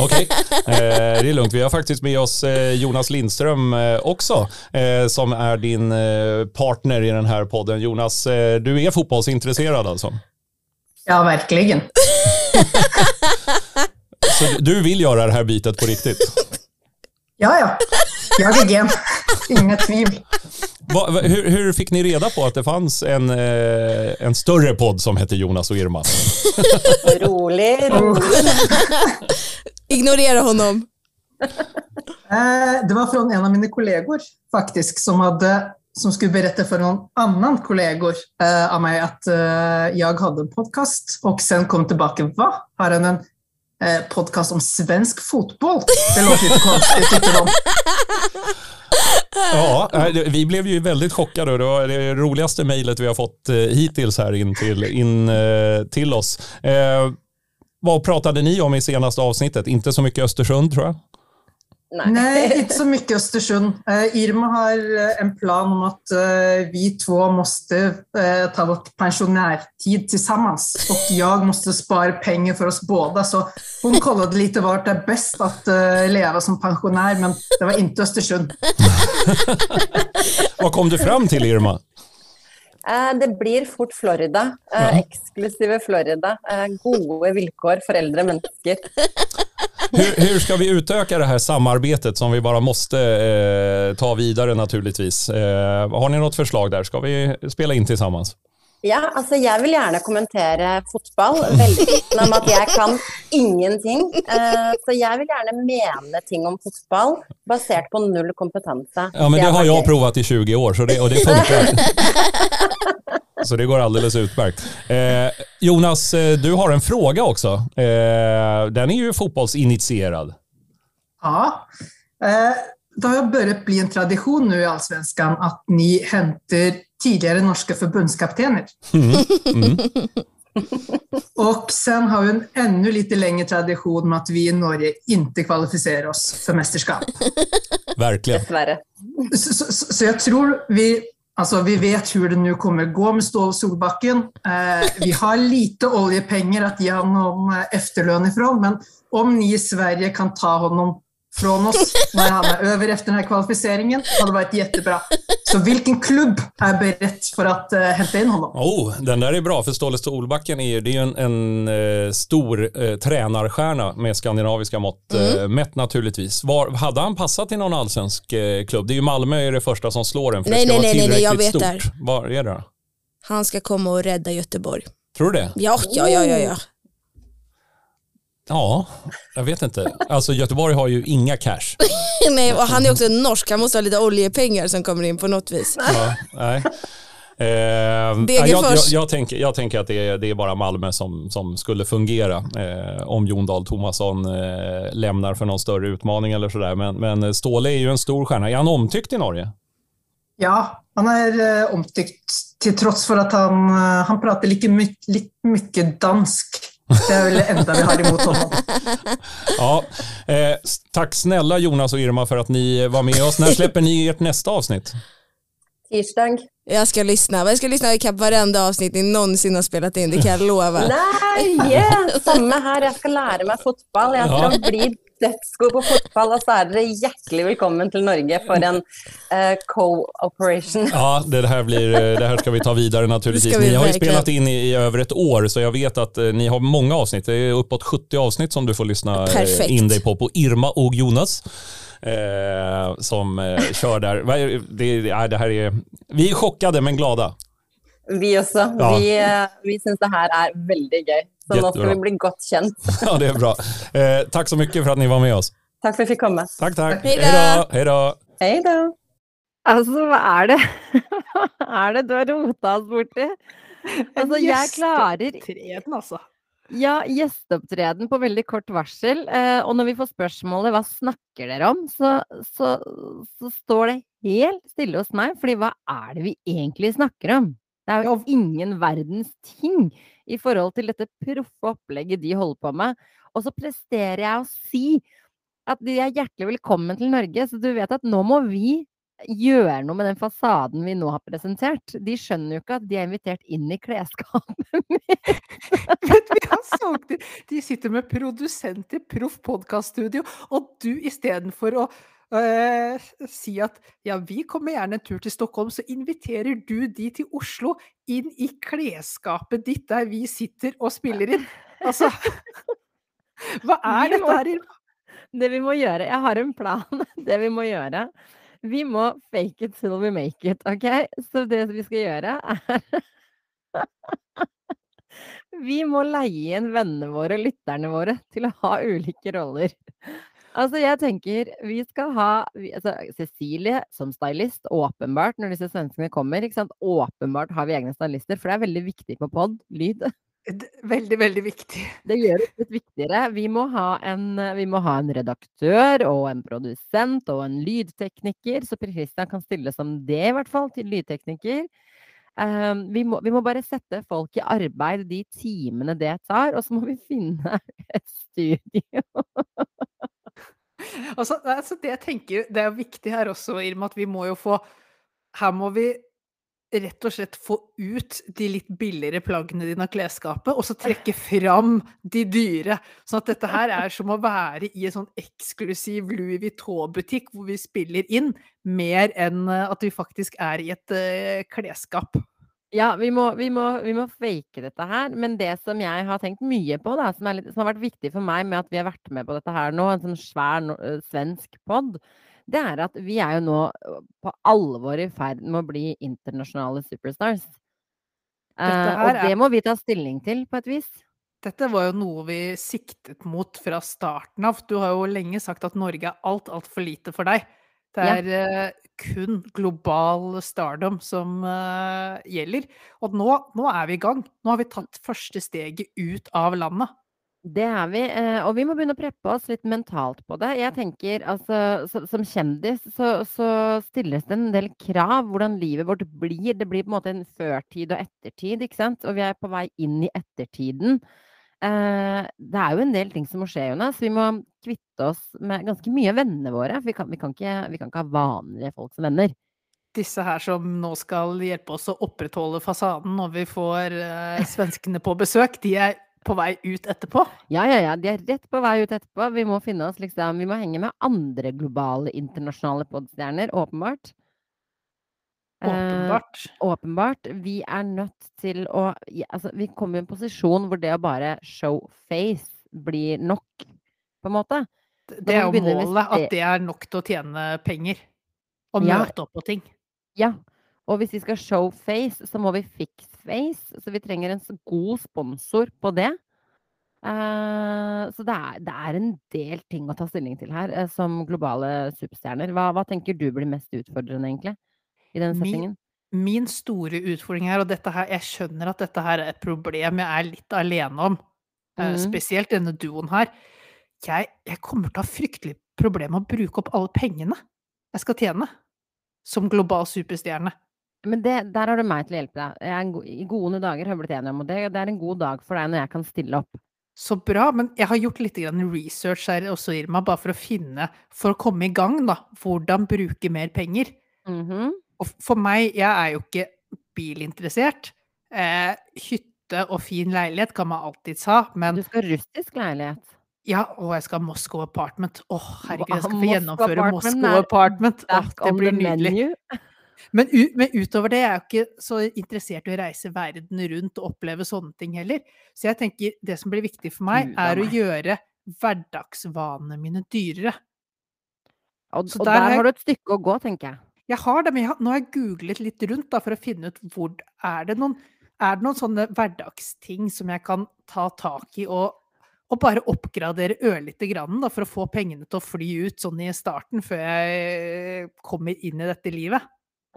S3: Okej, eh, det är lugnt. Vi har faktiskt med oss eh, Jonas Lindström eh, också, eh, som är din eh, partner i den här podden. Jonas, eh, du är fotbollsintresserad alltså?
S6: Ja, verkligen.
S3: Så du vill göra det här bytet på riktigt?
S6: Ja, ja. Jag är gen. Inga tvivel.
S3: Va, va, hur, hur fick ni reda på att det fanns en, eh, en större podd som heter Jonas och Irma?
S5: Rolig, rolig.
S4: Ignorera honom.
S6: Eh, Det var från en av mina kollegor faktiskt som, hade, som skulle berätta för någon annan kollegor eh, av mig att eh, jag hade en podcast och sen kom tillbaka. Va? Har han en eh, podcast om svensk fotboll? Det låter lite konstigt, tyckte de.
S3: Ja, eh, vi blev ju väldigt chockade och det var det roligaste mejlet vi har fått eh, hittills här in till, in, eh, till oss. Eh, Vad pratade ni om i senaste avsnittet? Inte så mycket Östersund tror jag.
S5: Nei.
S6: Nei. ikke så mye Östersund. Eh, Irma har eh, en plan om at eh, vi to må eh, ta vårt pensionärtid tillsammans och jag måste spara pengar för oss båda. Så hon kollade lite vart det är bäst att leva som pensionär, men det var inte Östersund.
S3: Vad kom du fram till Irma?
S5: Eh, Det blir fort Florida. eh, Eksklusive Florida. Eh, Gode vilkår for eldre mennesker.
S3: Hur, hur ska vi utöka det här samarbetet som vi bara måste eh, ta vidare naturligtvis? Eh, har ni något förslag där? Ska vi spela in tillsammans?
S5: Ja, altså jeg vil gjerne kommentere fotball, veldig vitende om at jeg kan ingenting. Eh, Så jeg vil gjerne mene ting om fotball basert på null kompetanse.
S3: Ja, men det har jeg prøvd i 20 år så det, og det funker. så det går alldeles utmärkt. Eh, Jonas, eh, du har en fråga også. Eh, den er jo fotbollsinitierad.
S6: Ja. Eh, Det har börjat bli en tradition nu i Allsvenskan at ni hämtar tidigare norska förbundskaptener.
S3: Mm.
S6: Och sen har vi en ännu lite längre tradition med att vi i Norge inte kvalificerar oss för mästerskap.
S3: Verkligen.
S5: Dessverre.
S6: Så, så, så jag tror vi, Altså, vi vet hur det nu kommer gå med Stål Solbakken. Eh, vi har lite oljepenger å gi ham om efterlønn ifrån, men om ni i Sverige kan ta honom från oss när han är över efter den här kvalificeringen, hade varit jättebra. Så vilken klubb är berett för att uh, hämta in honom?
S3: Oh, den där är bra, för Ståle Solbacken är ju, det är ju en, en eh, stor uh, tränarstjärna med skandinaviska mått eh, mätt naturligtvis. Var, hade han passat i någon allsvensk uh, klubb? Det är ju Malmö är det första som slår en, för
S4: Nej,
S3: det ska
S4: nej,
S3: vara
S4: nej, nej, jag vet
S3: stort. Var är det då?
S4: Han ska komma och rädda Göteborg.
S3: Tror du det?
S4: Ja, ja, ja, ja. ja.
S3: Ja, jag vet inte. Alltså Göteborg har ju inga cash.
S4: Nej, och han är också norsk, han måste ha lite oljepengar som kommer in på något vis.
S3: Ja, nej. Eh, jag, jag, jag, tänker, jag tänker att det är, det är bara Malmö som, som skulle fungera eh, om Jon Dahl Tomasson eh, lämnar för någon större utmaning eller sådär. Men, men Ståle är ju en stor stjärna. Är han omtyckt i Norge?
S6: Ja, han är eh, omtyckt till trots för att han, eh, han pratar lite mycket dansk. Det är väl det enda vi har emot honom.
S3: Ja, eh, tack snälla Jonas och Irma för att ni var med oss. När släpper ni ert nästa avsnitt?
S5: Tisdag.
S4: Jag ska lyssna, jag ska lyssna ikapp varenda avsnitt ni någonsin har spelat in, det kan jag lova.
S5: Nei, yeah, samme her. Jeg skal lære meg fotball. Jeg ska
S3: Ja.
S5: bli dødsgod på fotball. Og så er dere hjertelig velkommen til Norge for en uh, co-operation.
S3: Ja, det her, blir, eh, det her skal vi ta videre, naturligvis.
S4: Det vi
S3: Ni har
S4: jo
S3: spilt inn i, i over et år så jeg vet at eh, ni har mange avsnitt. Det är uppåt 70 avsnitt som du får lyssna inn
S4: deg
S3: in på på Irma og Jonas. Eh, som eh, der. Det, ja, det her er, vi er chockade men glada.
S5: Vi også.
S3: Ja.
S5: Vi, vi syns det her er veldig gøy. Så nå skal vi bli godt kjent.
S3: Ja, det är bra. Eh, tack så mycket för att ni var med oss.
S5: Takk for at vi fikk komme.
S3: Tack, tack.
S4: Hej då.
S3: Hej då.
S5: Hei da.
S2: Altså, hva er det? Hva er det du har rota oss borti? Altså, jeg klarer
S1: Gjesteopptreden, altså.
S2: Ja, gjesteopptreden på veldig kort varsel. Eh, og når vi får spørsmålet hva snakker dere om, så, så, så står det helt stille hos meg. Fordi hva er det vi egentlig snakker om? Det er jo ingen verdens ting i forhold til dette proffe opplegget de holder på med. Og så presterer jeg å si at de er hjertelig velkommen til Norge. Så du vet at nå må vi gjøre noe med den fasaden vi nå har presentert. De skjønner jo ikke at de er invitert inn i klesskapet
S1: de, de sitter med produsent i proff podkaststudio, og du istedenfor å øh, si at ja, vi kommer gjerne en tur til Stockholm, så inviterer du de til Oslo inn i klesskapet ditt der vi sitter og spiller inn. Altså Hva er dette her?
S2: Det vi må gjøre Jeg har en plan. Det vi må gjøre Vi må fake it till we make it, OK? Så det vi skal gjøre, er Vi må leie inn vennene våre og lytterne våre til å ha ulike roller. Altså, jeg tenker vi skal ha altså, Cecilie som stylist, åpenbart, når disse svenskene kommer. Åpenbart har vi egne stylister, for det er veldig viktig på pod, lyd.
S1: Veldig, veldig viktig.
S2: Det gjør det litt viktigere. Vi må, ha en, vi må ha en redaktør og en produsent og en lydtekniker, så Per Christian kan stille som det, i hvert fall, til lydtekniker. Um, vi, må, vi må bare sette folk i arbeid de timene det tar, og så må vi finne et studio.
S1: Altså, altså det jeg tenker det er viktig her også, Irma, at vi må jo få Her må vi rett og slett få ut de litt billigere plaggene dine av klesskapet, og så trekke fram de dyre. Sånn at dette her er som å være i en sånn eksklusiv Louis Vuitton-butikk hvor vi spiller inn, mer enn eh, at vi faktisk er i et uh, klesskap.
S2: Ja, vi må, vi, må, vi må fake dette her. Men det som jeg har tenkt mye på, da, som, litt, som, har vært viktig for meg med at vi har vært med på dette her nå, en sånn svær no, svensk pod, det er at vi er jo nå på alvor i ferd med å bli internasjonale superstars. Eh, og det må vi ta stilling til, på et vis.
S1: Dette var jo noe vi siktet mot fra starten av. Du har jo lenge sagt at Norge er alt, altfor lite for deg. Det er ja. kun global stardom som uh, gjelder. Og nå, nå, er vi i gang. Nå har vi tatt første steget ut av landet.
S2: Det er vi, eh, og vi må begynne å preppe oss litt mentalt på det. Jeg tenker, altså, Som kjendis så, så, stilles det en del krav hvordan livet vårt blir. Det blir på en måte en førtid og ettertid, ikke sant? Og vi er på vei inn i ettertiden. Eh, det er jo en del ting som må skje, Jonas. Vi må kvitte oss med ganske mye av vennene våre. Vi kan, vi, kan ikke, vi kan ikke ha vanlige folk som venner
S1: disse her som nå skal hjelpe oss å opprettholde fasaden når vi får eh, svenskene på besøk, de er på vei ut etterpå?
S2: Ja, ja, ja. De er rett på vei ut etterpå. Vi må finne oss liksom Vi må henge med andre globale, internasjonale podstjerner, åpenbart.
S1: Åpenbart.
S2: Eh, åpenbart. Vi er nødt til å Altså, vi kommer i en posisjon hvor det å bare show face blir nok, på en måte.
S1: Det er jo målet, at det er nok til å tjene penger. Og møte ja. opp på ting.
S2: Ja. Og hvis vi skal show face, så må vi fix face. Så vi trenger en god sponsor på det. Uh, så det er, det er, en del ting å ta stilling til her uh, som globale superstjerner. Hva, hva, tenker du blir mest utfordrende, egentlig, i den settingen?
S1: Min, min store utfordring her, og dette her, jeg skjønner at dette her er et problem jeg er litt alene om, uh, mm. spesielt denne duoen her. Jeg, jeg kommer til å ha fryktelig problem med å bruke opp alle pengene jeg skal tjene som global superstjerne.
S2: Men det, der har du meg til å hjelpe deg. God, I gode dager har vi blitt enige om, det, det, er en god dag for deg når jeg kan stille opp.
S1: Så bra, men jeg har gjort litt research her også, Irma, bare for å finne, for å komme i gang, da, hvordan bruke mer penger.
S2: Mm -hmm.
S1: Og for meg, jeg er jo ikke bilinteressert. Eh, hytte og fin leilighet kan man alltids ha, men
S2: Du skal ha russisk leilighet?
S1: Ja, og jeg skal ha Moscow Apartment. Å, herregud, jeg skal få gjennomføre Moscow Apartment. Åh, det blir nydelig. Men, men, utover det jeg er jo ikke så interessert i å reise verden rundt og oppleve sånne ting heller. Så jeg tenker det som blir viktig for meg, er å gjøre hverdagsvanene mine dyrere.
S2: Og, og der, der, har du et stykke å gå, tenker jeg.
S1: Jeg har det, men jeg har, nå har jeg googlet litt rundt da, for å finne ut hvor er det noen er det noen sånne hverdagsting som jeg kan ta tak i og og bare oppgradere ørlite grann da, for å få pengene til å fly ut sånn i starten, før jeg kommer inn i dette livet.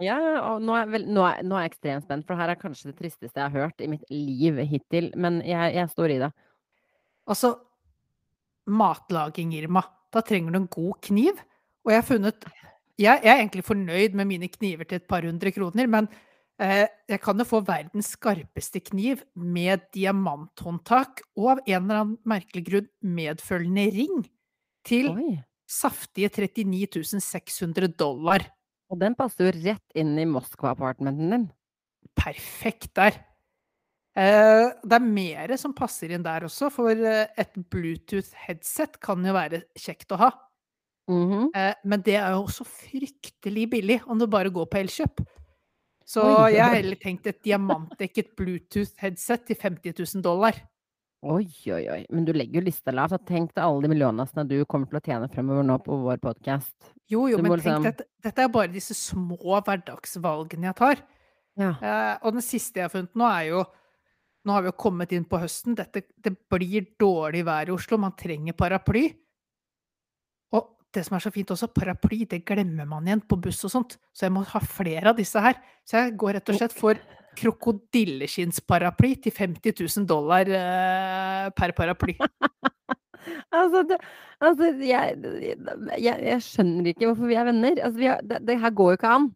S2: Ja, og nå er, vel, nå, er, nå er, jeg ekstremt spent, for her er kanskje det tristeste jeg har hørt i mitt liv hittil. Men jeg, jeg står i det.
S1: Altså, matlaging, Irma. Da trenger du en god kniv. Og jeg har funnet Jeg, jeg er egentlig fornøyd med mine kniver til et par hundre kroner, men Eh, jeg kan jo få verdens skarpeste kniv med diamanthåndtak og av en eller annen merkelig grunn medfølgende ring til Oi. saftige 39 600 dollar.
S2: Og den passer jo rett inn i Moskva-apartmenten din.
S1: Perfekt der. Eh, det er mer som passer inn der også, for eh, et Bluetooth-headset kan jo være kjekt å ha.
S2: Mm -hmm.
S1: Men det er jo også fryktelig billig om du bare går på Elkjøp. Så Oi. jeg har heller tenkt et diamantdekket Bluetooth-headset til 50 000 dollar.
S2: Oi, oi, oi. Men du legger jo lista lavt. Tenk deg alle de millionene du kommer til å tjene fremover nå på vår podkast.
S1: Jo, jo, men liksom... tenk at dette er bare disse små hverdagsvalgene jeg tar.
S2: Ja.
S1: Eh, og den siste jeg har funnet nå, er jo Nå har vi jo kommet inn på høsten. Dette, det blir dårlig vær i Oslo. Man trenger paraply det som er så fint også, paraply, det glemmer man igjen på buss og sånt. Så jeg må ha flere av disse her. Så jeg går rett og slett for krokodilleskinnsparaply til 50 000 dollar eh, per paraply.
S2: altså, det, altså jeg, jeg, jeg, skjønner ikke hvorfor vi er venner. Altså, vi har, det, det, her går jo ikke an.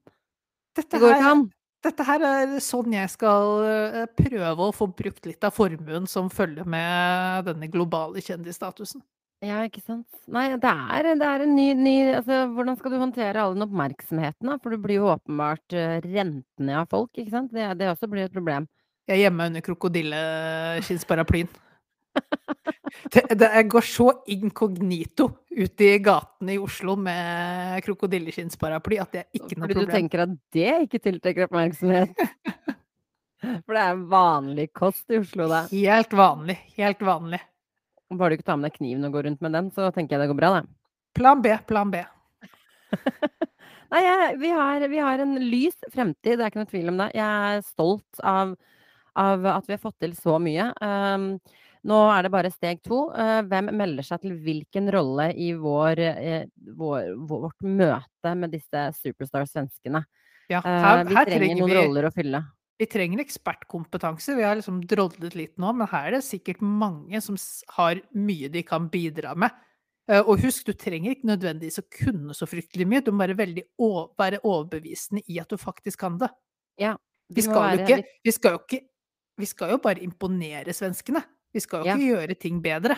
S1: Dette det går her, ikke an. Dette her er sånn jeg skal eh, prøve å få brukt litt av formuen som følger med denne globale kjendisstatusen.
S2: Ja, ikke sant. Nei, det er, det er en ny, ny altså, Hvordan skal du håndtere all den oppmerksomheten, da? For det blir jo åpenbart rentende rent ned av folk, ikke sant. Det, det også blir et problem.
S1: Jeg er hjemme under krokodilleskinnsparaplyen. det, det, jeg går så inkognito ute i gatene i Oslo med krokodilleskinnsparaply at det er ikke noe
S2: Fordi
S1: problem.
S2: du tenker at det ikke tiltrekker oppmerksomhet? For det er vanlig kost i Oslo, da.
S1: Helt vanlig. Helt vanlig.
S2: Bare du ikke tar med deg kniven og går rundt med den, så tenker jeg det går bra, det.
S1: Plan B, plan B.
S2: Nei, jeg, vi, har, vi, har, en lys fremtid, det er ikke noe tvil om det. Jeg er stolt av, av at vi har fått til så mye. Um, nå er det bare steg to. Uh, hvem melder seg til hvilken rolle i vår, uh, vår, vårt møte med disse superstar-svenskene?
S1: Ja,
S2: her,
S1: her,
S2: vi
S1: trenger,
S2: trenger noen
S1: vi,
S2: roller å fylle.
S1: Vi trenger ekspertkompetanse. Vi har liksom drodlet litt nå, men her er det sikkert mange som har mye de kan bidra med. Eh, og husk, du trenger ikke nødvendigvis å kunne så fryktelig mye, du må være veldig være overbevisende i at du faktisk kan det.
S2: Ja,
S1: vi, skal ikke, vi, skal jo ikke Vi skal jo bare imponere svenskene. Vi skal jo ja. ikke gjøre ting bedre.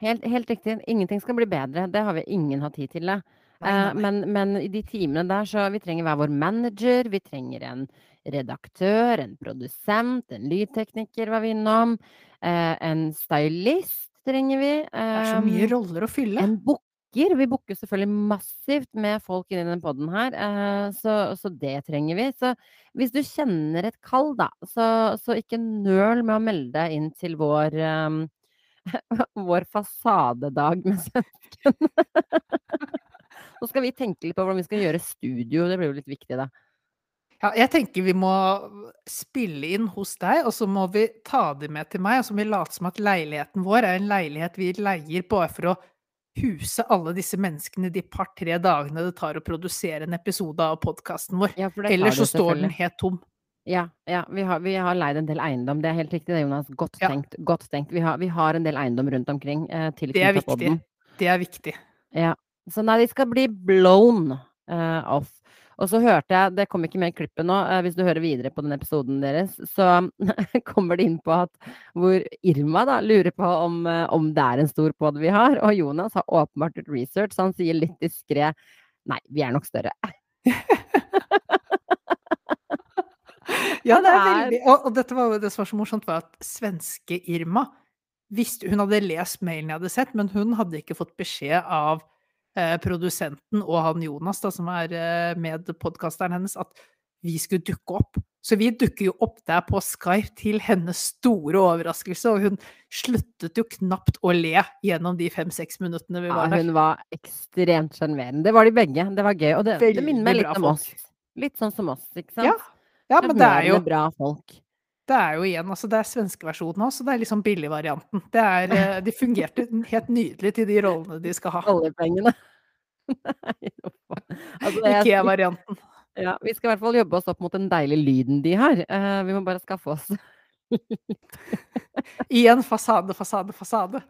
S2: Helt, helt, riktig. Ingenting skal bli bedre. Det har vi ingen hatt tid til. det. Nei. Men, men, i de timene der, så vi trenger hver vår manager, vi trenger en redaktør, en produsent, en lydtekniker var vi innom, eh, en stylist trenger vi.
S1: det er så mye roller å fylle.
S2: En booker. Vi booker selvfølgelig massivt med folk inni denne poden her, eh, så, så, det trenger vi. Så hvis du kjenner et kall, da, så, så ikke nøl med å melde deg inn til vår um, vår fasadedag med svensken. Så skal vi tenke litt på hvordan vi skal gjøre studio, det blir jo litt viktig, da.
S1: Ja, jeg tenker vi må spille inn hos deg, og så må vi ta det med til meg. Og så må vi late som at leiligheten vår er en leilighet vi leier bare for å huse alle disse menneskene de par-tre dagene det tar å produsere en episode av podkasten vår.
S2: Ja,
S1: Ellers så står den helt tom.
S2: Ja, ja vi, har, vi, har, leid en del eiendom. Det er helt riktig, det, Jonas. Godt tenkt. Ja. Godt tenkt. Vi, har, vi, har, en del eiendom rundt omkring. Eh,
S1: det er viktig. Det er viktig.
S2: Ja. Så nei, de skal bli blown uh, off. Og så hørte jeg, det kom ikke med i klippet nå, uh, hvis du hører videre på den episoden deres, så kommer det inn på at hvor Irma da lurer på om, uh, om det er en stor pod vi har. Og Jonas har åpenbart gjort research, så han sier litt diskré nei, vi er nok større.
S1: ja, det er veldig og, og, dette var jo det som var så morsomt, var at svenske Irma visste, Hun hadde lest mailen jeg hadde sett, men hun hadde ikke fått beskjed av eh, produsenten og han Jonas, da, som er eh, medpodkasteren hennes, at vi skulle dukke opp. Så vi dukker jo opp der på Skype til hennes store overraskelse, og hun sluttet jo knapt å le gjennom de fem-seks minuttene vi var
S2: der. Ja, hun var ekstremt sjarmerende. Det var de begge. Det var gøy. Og det, det minner meg litt om oss. Litt sånn som oss, ikke sant?
S1: Ja, ja men det er jo
S2: bra folk.
S1: Det er jo igjen, altså det er svenskeversjonen òg, så det er liksom billigvarianten. Det eh, de fungerte helt nydelig til de rollene de skal ha.
S2: Oljepengene.
S1: altså Ikea-varianten.
S2: Ja, vi skal i hvert fall jobbe oss opp mot den deilige lyden de har. Uh, vi må bare skaffe oss
S1: Igjen fasade, fasade, fasade.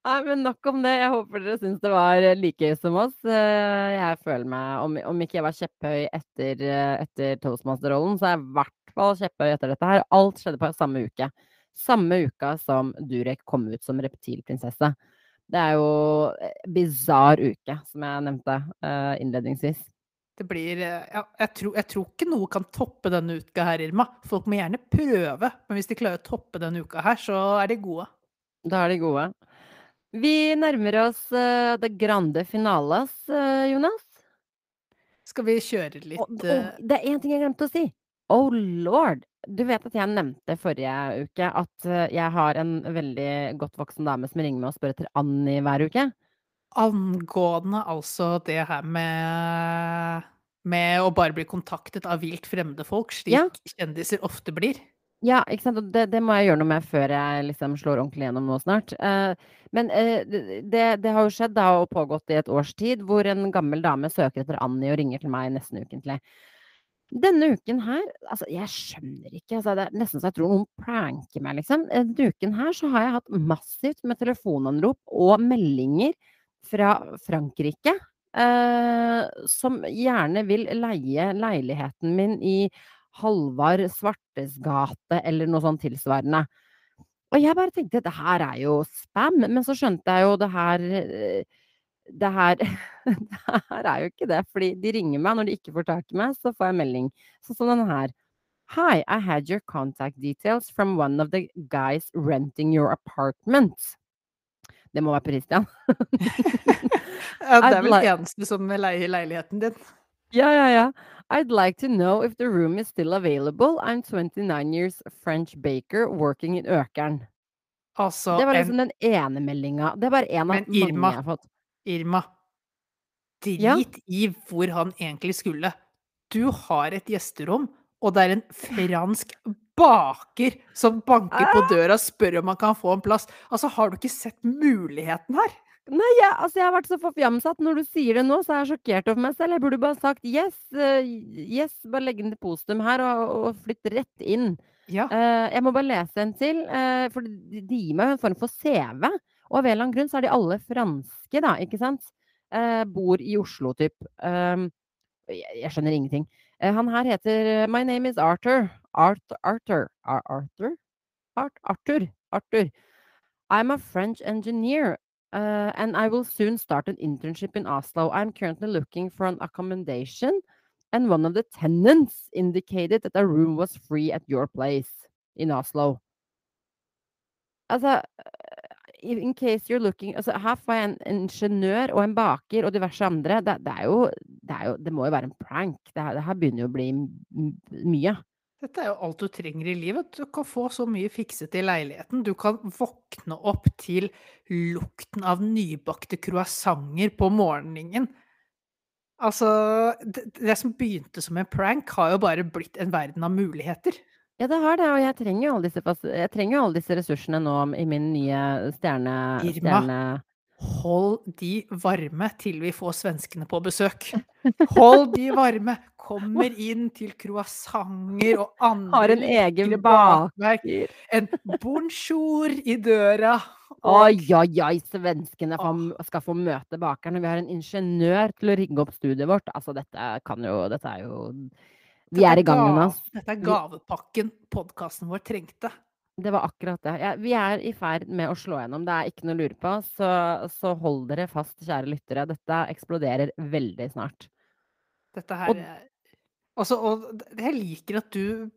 S2: Nei, men nok om det. Jeg håper dere syns det var like gøy som oss. Eh, jeg føler meg, om, om ikke jeg var kjepphøy etter, eh, etter toastmaster-rollen, så er jeg i hvert fall kjepphøy etter dette her. Alt skjedde på samme uke. Samme uka som Durek kom ut som reptilprinsesse. Det er jo bisarr uke, som jeg nevnte uh, innledningsvis.
S1: Det blir ja, jeg, tror, jeg, tror, ikke noe kan toppe denne uka her, Irma. Folk må gjerne prøve, men hvis de klarer å toppe denne uka her, så er de gode.
S2: Da er de gode. Vi nærmer oss uh, det grande finales, uh, Jonas.
S1: Skal vi kjøre litt
S2: oh, Det er én ting jeg glemte å si. Oh lord! Du vet at jeg nevnte forrige uke at uh, jeg har en veldig godt voksen dame som ringer meg og spør etter Annie hver uke?
S1: Angående altså det her med med å bare bli kontaktet av vilt fremmede folk, slik ja. kjendiser ofte blir.
S2: Ja, ikke sant. Og det, det, må jeg gjøre noe med før jeg liksom slår ordentlig gjennom nå snart. Uh, men uh, det, det, har jo skjedd da og pågått i et års tid, hvor en gammel dame søker etter Annie og ringer til meg nesten ukentlig. Denne uken her, altså jeg skjønner ikke, altså, det er nesten så jeg tror noen pranker meg, liksom. Denne uken her så har jeg hatt massivt med telefonanrop og meldinger fra Frankrike. Eh, som gjerne vil leie leiligheten min i Halvard Svartes gate eller noe sånn tilsvarende. Og jeg bare tenkte det her er jo spam, men så skjønte jeg jo det her eh, det her, det her er jo ikke det, fordi de ringer meg når de ikke får tak i meg, så får jeg melding. Sånn som denne her. Hi, I had your contact details from one of the guys renting your apartment. Det må være Per Christian.
S1: Ja, det er vel eneste som leier leiligheten din.
S2: Ja, ja, ja. I'd like to know if the room is still available. I'm 29 years French baker working in Økern.
S1: Altså,
S2: Det var
S1: en,
S2: liksom den ene meldinga. Det er bare en av mange jeg har fått.
S1: Irma,
S2: Ja?
S1: drit i hvor han egentlig skulle. Du har et gjesterom, og det er en fransk baker som banker
S2: Ah!
S1: på døra og spør om han kan få en plass. Altså, har du ikke sett muligheten her?
S2: Nei, jeg, altså, jeg har vært så forfjamset. Når du sier det nå, så er jeg sjokkert over meg selv. Jeg burde bare sagt yes, uh, yes, bare legge inn depositum her og, og flytte rett inn.
S1: Ja.
S2: Uh, jeg må bare lese en til, uh, for de, gir meg en form for CV. Og av en eller annen grunn så er de alle franske, da, ikke sant? Eh, bor i Oslo, typ. Um, jeg, jeg skjønner ingenting. Eh, han her heter eh, My name is Arthur. Art, Arthur. Ar Arthur? Art, Arthur. Arthur. I'm a French engineer. Uh, and I will soon start an internship in Oslo. I'm currently looking for an accommodation, and one of the tenants indicated that a room was free at your place in Oslo. Altså, i- in case you're looking altså, Her får jeg en, en ingeniør og en baker og diverse andre. Det, det, er jo, det, er jo, det må jo være en prank. Det, det her begynner jo å bli mye.
S1: Dette er jo alt du trenger i livet. Du kan få så mye fikset i leiligheten. Du kan våkne opp til lukten av nybakte croissanter på morgenen. Altså, det, det som begynte som en prank, har jo bare blitt en verden av muligheter.
S2: Ja, det har det, og jeg trenger jo alle disse, jo alle disse ressursene nå i min nye stjerne...
S1: Irma.
S2: stjerne
S1: Hold de varme til vi får svenskene på besøk. Hold de varme! Kommer inn til croissanter og andre
S2: Har en egen
S1: bakverk. En bonjour i døra.
S2: Oi, oi, oi, svenskene skal få møte bakeren. og Vi har en ingeniør til å rigge opp studiet vårt. Altså, dette kan jo Dette er jo Vi er i gang, nå.
S1: Dette er gavepakken podkasten vår trengte.
S2: Det var akkurat det. Ja, vi er i ferd med å slå gjennom. Det er ikke noe å lure på. Så, så hold dere fast, kjære lyttere. Dette eksploderer veldig snart.
S1: Dette her
S2: Og-
S1: er- Altså, og jeg liker at du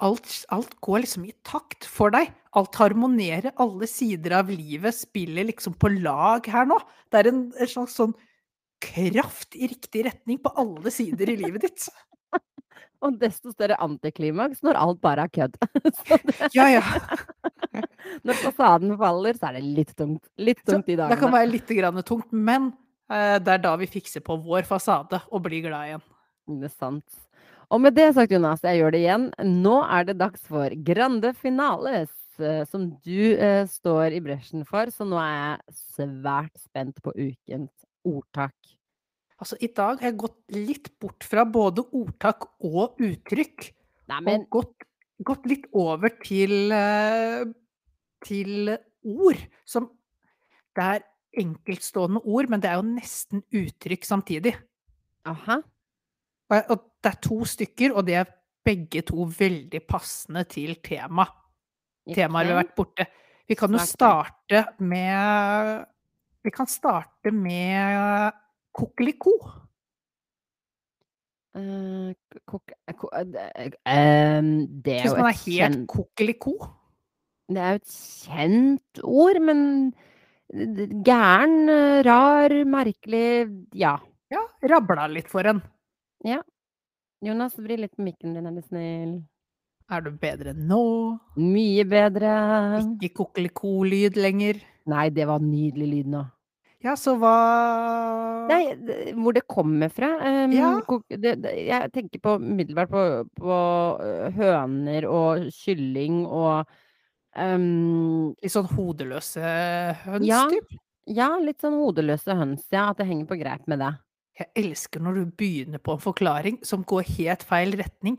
S1: alt, alt går liksom i takt for deg. Alt harmonerer. Alle sider av livet spiller liksom på lag her nå. Det er en, en slags sånn kraft i riktig retning på alle sider i livet ditt.
S2: Og desto større antiklimaks når alt bare er kødd.
S1: Ja, ja.
S2: når fasaden faller, så er det litt tungt. Litt
S1: Så
S2: i dagene.
S1: det kan være litt grann tungt, men eh, det er da vi fikser på vår fasade og blir glad igjen.
S2: Det er sant. Og med det sagt, Jonas, jeg gjør det igjen. Nå er det dags for Grande Finales, eh, som du eh, står i bresjen for. Så nå er jeg svært spent på ukens ordtak.
S1: Altså, I dag har jeg gått litt bort fra både ordtak og uttrykk.
S2: Nei, men
S1: og gått, gått litt over til, eh, til ord som Det er enkeltstående ord, men det er jo nesten uttrykk samtidig.
S2: aha.
S1: Og, og det er to stykker, og de er begge to veldig passende til tema. Temaet vi har vært borte. Vi kan jo starte med Vi kan starte med kokeliko.
S2: Uh, kok... ko- uh, det- er det er
S1: kjent
S2: jo
S1: man er
S2: et
S1: helt
S2: kjent
S1: kokeliko.
S2: Det er jo et kjent ord, men gæren, eh, rar, merkelig Ja.
S1: Ja, rabla litt for en. Ja.
S2: Jonas, vri litt på mikken din, er du snill.
S1: Er du bedre nå?
S2: Mye bedre.
S1: Ikke kokeliko-lyd lenger.
S2: Nei, det var nydelig lyd nå.
S1: Ja, så hva
S2: Nei, hvor det kommer fra. Um,
S1: Ja.
S2: det, det, jeg tenker på umiddelbart på, på høner og kylling og um,
S1: Litt sånn hodeløse høns,
S2: Ja.
S1: typ?
S2: Ja, litt sånn hodeløse høns, ja. At det henger på greip med det.
S1: Jeg elsker når du begynner på en forklaring som går helt feil retning,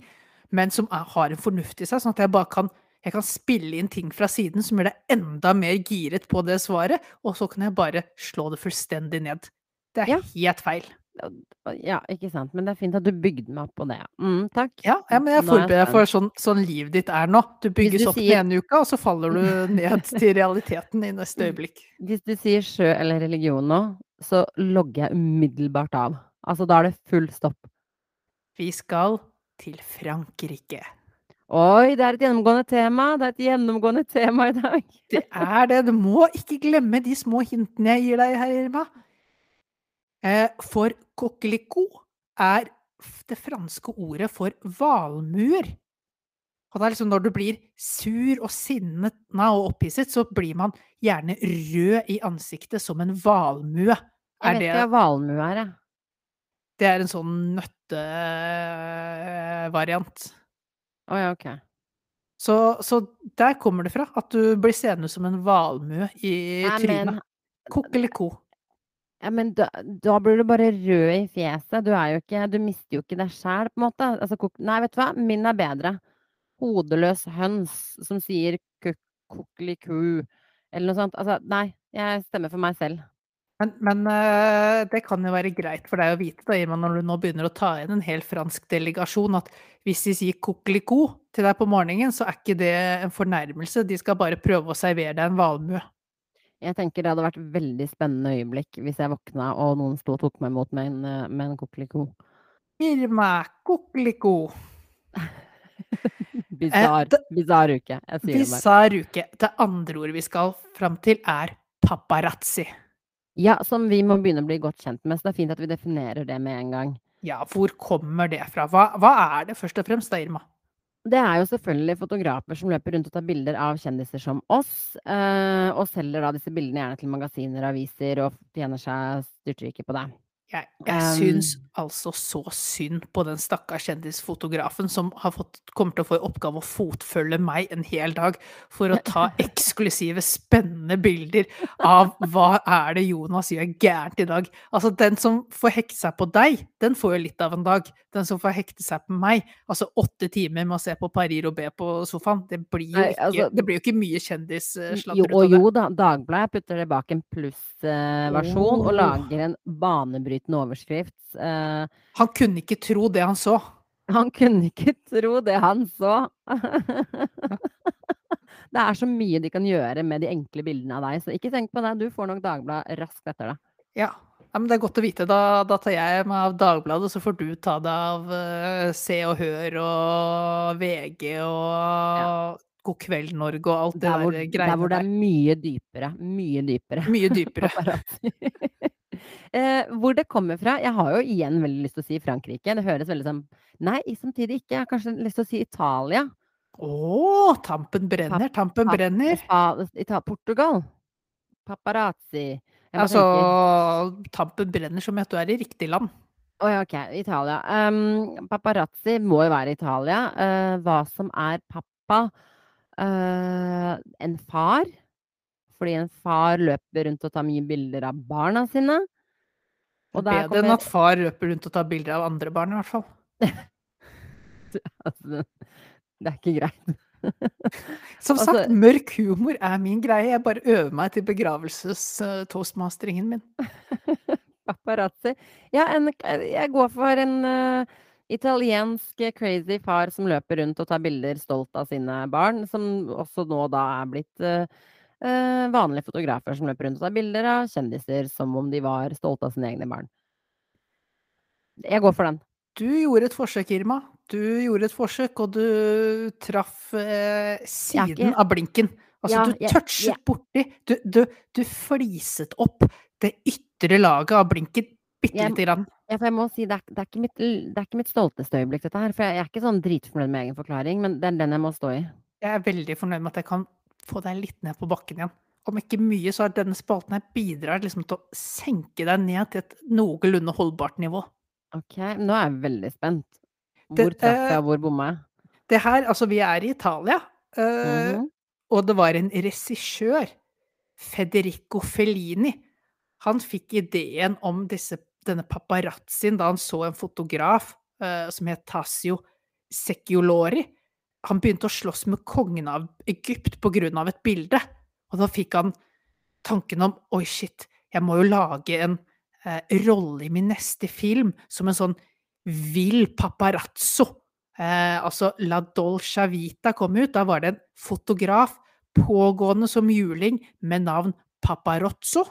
S1: men som er, har en fornuft i seg, sånn at jeg bare kan jeg kan spille inn ting fra siden som gjør deg enda mer giret på det svaret, og så kan jeg bare slå det fullstendig ned. Det er
S2: Ja.
S1: helt feil.
S2: Ja, ikke sant. Men det er fint at du bygde meg opp på det. Mm, takk.
S1: Ja, ja, men jeg
S2: er
S1: forbereder deg for sånn, sånn livet ditt er nå. Du bygges
S2: du
S1: opp den
S2: sier-
S1: ene uka, og så faller du ned til realiteten i neste øyeblikk.
S2: Hvis du sier sjø eller religion nå, så logger jeg umiddelbart av. Altså, da er det full stopp.
S1: Vi skal til Frankrike.
S2: Oi, det er et gjennomgående tema. Det er et gjennomgående tema i dag.
S1: Det er det. Du må ikke glemme de små hintene jeg gir deg her, Irma. Eh, For coquelicot er det franske ordet for valmuer. Og det er liksom når du blir sur og sinnet og opphisset, så blir man gjerne rød i ansiktet som en valmue.
S2: Jeg vet ikke hva valmue er, jeg.
S1: det er en sånn nøttevariant.
S2: Å ja, ok.
S1: Så, så der kommer det fra, at du blir seende ut som en valmue i
S2: Nei,
S1: trynet.
S2: men,
S1: ko
S2: ja, men da, da blir du bare rød i fjeset. Du er jo ikke Du mister jo ikke deg sjæl, på en måte. Altså, kok- nei, vet du hva? Min er bedre. Hodeløs høns som sier kuk- kukkeliku, eller noe sånt. Altså, nei. Jeg stemmer for meg selv.
S1: Men, men eh, det kan jo være greit for deg å vite, da, Irma, når du nå begynner å ta inn en hel fransk delegasjon, at hvis de sier coquelicot til deg på morgenen, så er ikke det en fornærmelse. De skal bare prøve å servere deg en valmue.
S2: Jeg tenker det hadde vært veldig spennende øyeblikk hvis jeg våkna og noen sto og tok meg imot med en, eh, med en coquelicot.
S1: Irma, coquelicot.
S2: Bizarr
S1: det-
S2: uke. Jeg sier det bare.
S1: Bizarr uke. Det andre ordet vi skal fram til, er paparazzi.
S2: Ja, som vi må begynne å bli godt kjent med, så det er fint at vi definerer det med en gang.
S1: Ja, hvor kommer det fra? Hva, hva er det først og fremst, da, Irma?
S2: Det er jo selvfølgelig fotografer som løper rundt og tar bilder av kjendiser som oss, eh, og selger da disse bildene gjerne til magasiner og aviser, og tjener seg styrtrike på det.
S1: Jeg, jeg
S2: Um,
S1: syns altså så synd på den stakkars kjendisfotografen som har fått, kommer til å få i oppgave å fotfølge meg en hel dag for å ta eksklusive, spennende bilder av hva er det Jonas gjør gærent i dag. Altså, den som får hekte seg på deg, den får jo litt av en dag. Den som får hekte seg på meg, altså åtte timer med å se på Paris Roubais på sofaen, det blir jo ikke,
S2: altså-
S1: det blir jo ikke mye kjendissladder ut
S2: og
S1: av det.
S2: jo da, Dagbladet putter det bak en plussversjon uh,
S1: oh.
S2: og lager en banebrytende overskrift. Uh,
S1: Han kunne ikke tro det han så.
S2: Han kunne ikke tro det han så. Det er så mye de kan gjøre med de enkle bildene av deg, så ikke tenk på det. Du får nok Dagbladet raskt etter det.
S1: Ja. ja, men det er godt å vite. Da, da tar jeg meg av Dagbladet, så får du ta deg av uh, Se og Hør og VG og God kveld, Norge og alt det
S2: Der hvor,
S1: der
S2: der
S1: greiene
S2: hvor det er mye dypere. Mye dypere.
S1: Mye dypere.
S2: eh, hvor det kommer fra Jeg har jo igjen veldig lyst til å si Frankrike. Det høres veldig sånn Nei, samtidig ikke. Jeg har kanskje lyst til å si Italia.
S1: Å, tampen brenner, tampen brenner.
S2: Ita Portugal. Paparazzi.
S1: Altså,
S2: tenke-
S1: tampen brenner som at du er i riktig land.
S2: Å ja, ok. Italia. Um, paparazzi må jo være Italia. Uh, hva som er pappa? uh, en far. Fordi en far løper rundt og tar mye bilder av barna sine. Og Bedre
S1: Bedre enn at far løper rundt og tar bilder av andre barn, i hvert fall.
S2: altså, Det er ikke greit.
S1: Som
S2: Altså-
S1: sagt, mørk humor er min greie. Jeg bare øver meg til begravelses-toastmasteringen min.
S2: Paparazzi. Ja, en, jeg går for en uh, italiensk eh, crazy far som løper rundt og tar bilder stolt av sine barn, som også nå da er blitt eh, eh, vanlige fotografer som løper rundt og tar bilder av kjendiser som om de var stolte av sine egne barn. Jeg går for den.
S1: Du gjorde et forsøk, Irma. Du gjorde et forsøk, og du traff eh, siden
S2: ikke-
S1: av blinken. Altså,
S2: Ja,
S1: du touchet
S2: jeg-
S1: borti. Du, du, du fliset opp det ytre laget av blinken bitte lite grann.
S2: Ja, for jeg må si, det er, det er, ikke, mitt, det er ikke mitt stolteste øyeblikk, dette her. For jeg, jeg er ikke sånn dritfornøyd med egen forklaring, men det er den jeg må stå i.
S1: Jeg er veldig fornøyd med at jeg kan få deg litt ned på bakken igjen. Om ikke mye, så har denne spalten her bidrar liksom til å senke deg ned til et noenlunde holdbart nivå.
S2: Ok, nå er jeg veldig spent. Hvor traff
S1: eh,
S2: jeg, hvor bomma jeg?
S1: Det her, altså, vi er i Italia, uh,
S2: mm -hmm.
S1: og det var en regissør, Federico Fellini. Han fikk ideen om disse, denne paparazzien da han så en fotograf uh, som het Tasio Secchiolori. Han begynte å slåss med kongen av Egypt på grunn av et bilde. Og da fikk han tanken om oi, shit, jeg må jo lage en eh, rolle i min neste film som en sånn vill paparazzo. Eh, altså La Dolce Vita kom ut, da var det en fotograf pågående som juling med navn Paparazzo.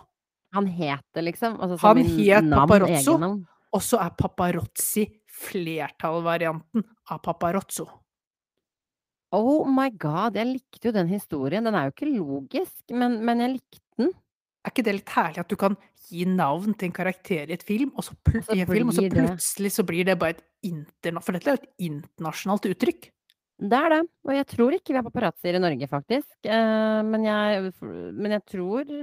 S2: Han het det, liksom? Altså som
S1: Han het
S2: navn,
S1: Paparazzo. Og så er paparazzi flertallvarianten av paparazzo.
S2: Oh my god, jeg likte jo den historien. Den er jo ikke logisk, men, men jeg likte den.
S1: Er ikke det litt herlig at du kan gi navn til en karakter i et film, og så, pl
S2: så
S1: film, og så plutselig så blir det bare et internasjonalt For dette er jo et internasjonalt uttrykk.
S2: Det er det. Og jeg tror ikke vi har paparazzier i Norge, faktisk. Eh, men, jeg, men jeg tror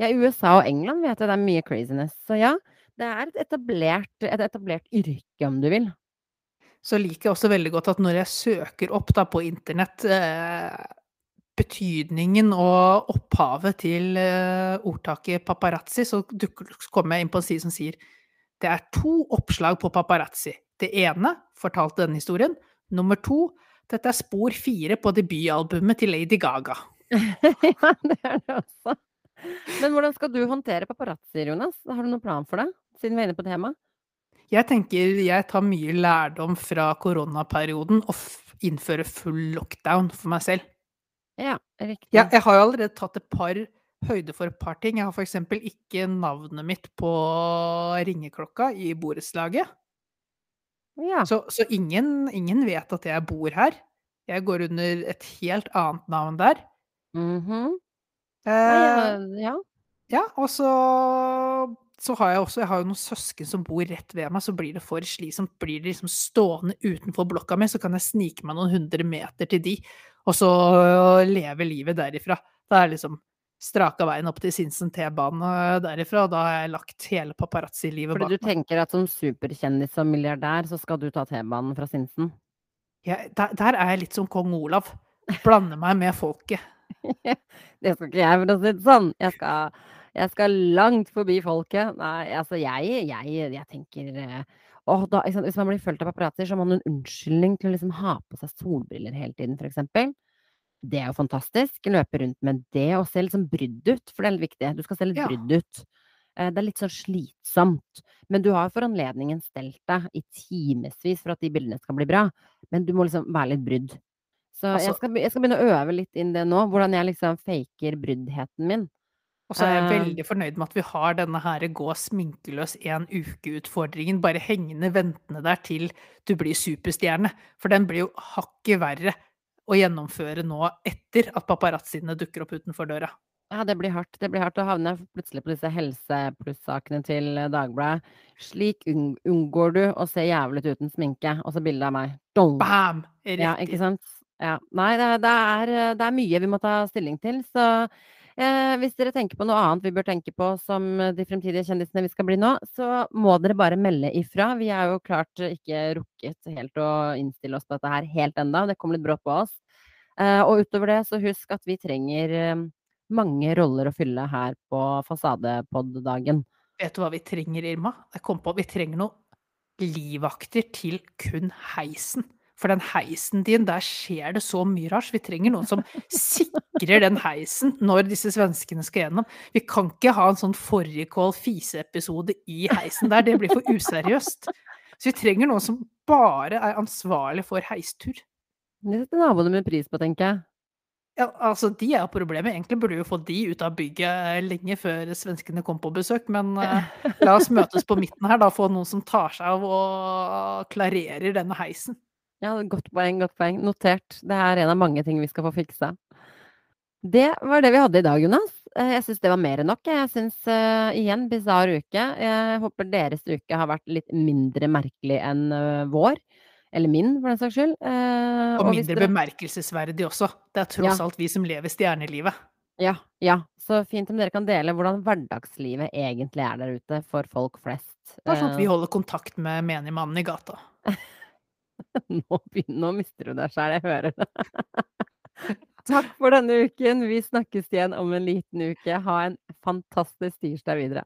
S2: Ja, i USA og England vet jeg det er mye craziness. Så ja, det er et etablert, et etablert yrke, om du vil.
S1: Så liker jeg også veldig godt at når jeg søker opp da på internett eh, betydningen og opphavet til eh, ordtaket paparazzi, så dukker, kommer jeg inn på en side som sier det er to oppslag på paparazzi. Det ene fortalte denne historien. Nummer to dette er spor fire på debutalbumet til Lady Gaga.
S2: ja, det er det også. Men hvordan skal du håndtere paparazzi, Jonas? Har du noen plan for det? Siden vi er inne på temaet.
S1: Jeg tenker jeg tar mye lærdom fra koronaperioden og innfører full lockdown for meg selv.
S2: Ja, riktig.
S1: Ja, jeg har jo allerede tatt et par høyde for et par ting. Jeg har f.eks. ikke navnet mitt på ringeklokka i borettslaget.
S2: Ja.
S1: Så, så ingen, ingen vet at jeg bor her. Jeg går under et helt annet navn der.
S2: Mhm.
S1: Eh,
S2: ja, ja.
S1: Ja, og så, så har jeg også jeg har jo noen søsken som bor rett ved meg, så blir det for slitsomt. Blir de liksom stående utenfor blokka mi, så kan jeg snike meg noen hundre meter til de, og så leve livet derifra. Da er liksom straka veien opp til Sinsen T-bane derifra, og da har jeg lagt hele paparazzi-livet bak.
S2: Fordi du tenker at som superkjendis og milliardær, så skal du ta T-banen fra Sinsen?
S1: Ja, der, der er jeg litt som kong Olav. Blander meg med folket.
S2: Det skal ikke jeg, for å si det sånn. Jeg skal, jeg skal langt forbi folket. Nei, altså jeg, jeg, jeg tenker eh, da, liksom, Hvis man blir fulgt av paparazzoer, så har man en unnskyldning til å liksom ha på seg solbriller hele tiden, eksempel. Det er jo fantastisk. Løpe rundt med det og se litt sånn brydd ut, for det er litt viktig. Du skal se litt
S1: Ja.
S2: brydd ut. Eh, Det er litt sånn slitsomt. Men du har for anledningen stelt deg i timevis for at de bildene skal bli bra. Men du må liksom være litt brydd. Så jeg,
S1: Altså-
S2: skal, jeg skal begynne å øve litt inn det nå, hvordan jeg liksom faker bryddheten min.
S1: Og så er jeg
S2: Eh.
S1: veldig fornøyd med at vi har denne her gå sminkeløs en uke-utfordringen bare hengende ventende der til du blir superstjerne. For den blir jo hakket verre å gjennomføre nå etter at paparazziene dukker opp utenfor døra.
S2: Ja, det blir hardt. Det blir hardt å havne plutselig på disse helsepluss-sakene til eh, Dagbladet. Slik unngår du å se jævlig ut uten sminke, og så bilde av meg. Dong!
S1: Bam! Riktig.
S2: Ja, ikke sant? Ja. Nei, det, det, er, eh, det er mye vi må ta stilling til, så eh, hvis dere tenker på noe annet vi bør tenke på som eh, de fremtidige kjendisene vi skal bli nå, så må dere bare melde ifra. Vi er jo klart eh, ikke rukket helt å innstille oss på dette her helt enda, det kom litt brått på oss. Eh, og utover det, så husk at vi trenger eh, mange roller å fylle her på Fasadepod-dagen.
S1: Vet du hva vi trenger, Irma? Jeg kom på Vi trenger noen livvakter til kun heisen. For den heisen din, der skjer det så mye rart. Vi trenger noen som sikrer den heisen når disse svenskene skal gjennom. Vi kan ikke ha en sånn fårikål fiseepisode i heisen der. Det blir for useriøst. Så vi trenger noen som bare er ansvarlig for heistur.
S2: Det setter naboene med pris på, tenker jeg.
S1: Ja, altså, De er problemet. Egentlig burde vi jo få de ut av bygget eh, lenge før svenskene kom på besøk. Men eh, la oss møtes på midten her, da. Få noen som tar seg av og klarerer denne heisen.
S2: Ja, godt poeng, godt poeng. Notert. Det er en av mange ting vi skal få fiksa. Det var det vi hadde i dag, Jonas. Eh, Jeg syns det var mer enn nok. Jeg syns uh, igjen bisarr uke. Jeg håper deres uke har vært litt mindre merkelig enn uh, vår. Eller min, for den saks skyld. Uh,
S1: Og
S2: og
S1: mindre
S2: dere-
S1: bemerkelsesverdig også. Det er tross
S2: Ja.
S1: alt vi som lever stjernelivet.
S2: Ja, ja. Så fint om dere kan dele hvordan hverdagslivet egentlig er der ute for folk flest.
S1: Bare sånn at vi
S2: Eh,
S1: holder kontakt med menigmannen i gata.
S2: nå, begynner, nå mister du deg sjæl, jeg hører det. Takk for denne uken. Vi snakkes igjen om en liten uke. Ha en fantastisk tirsdag videre.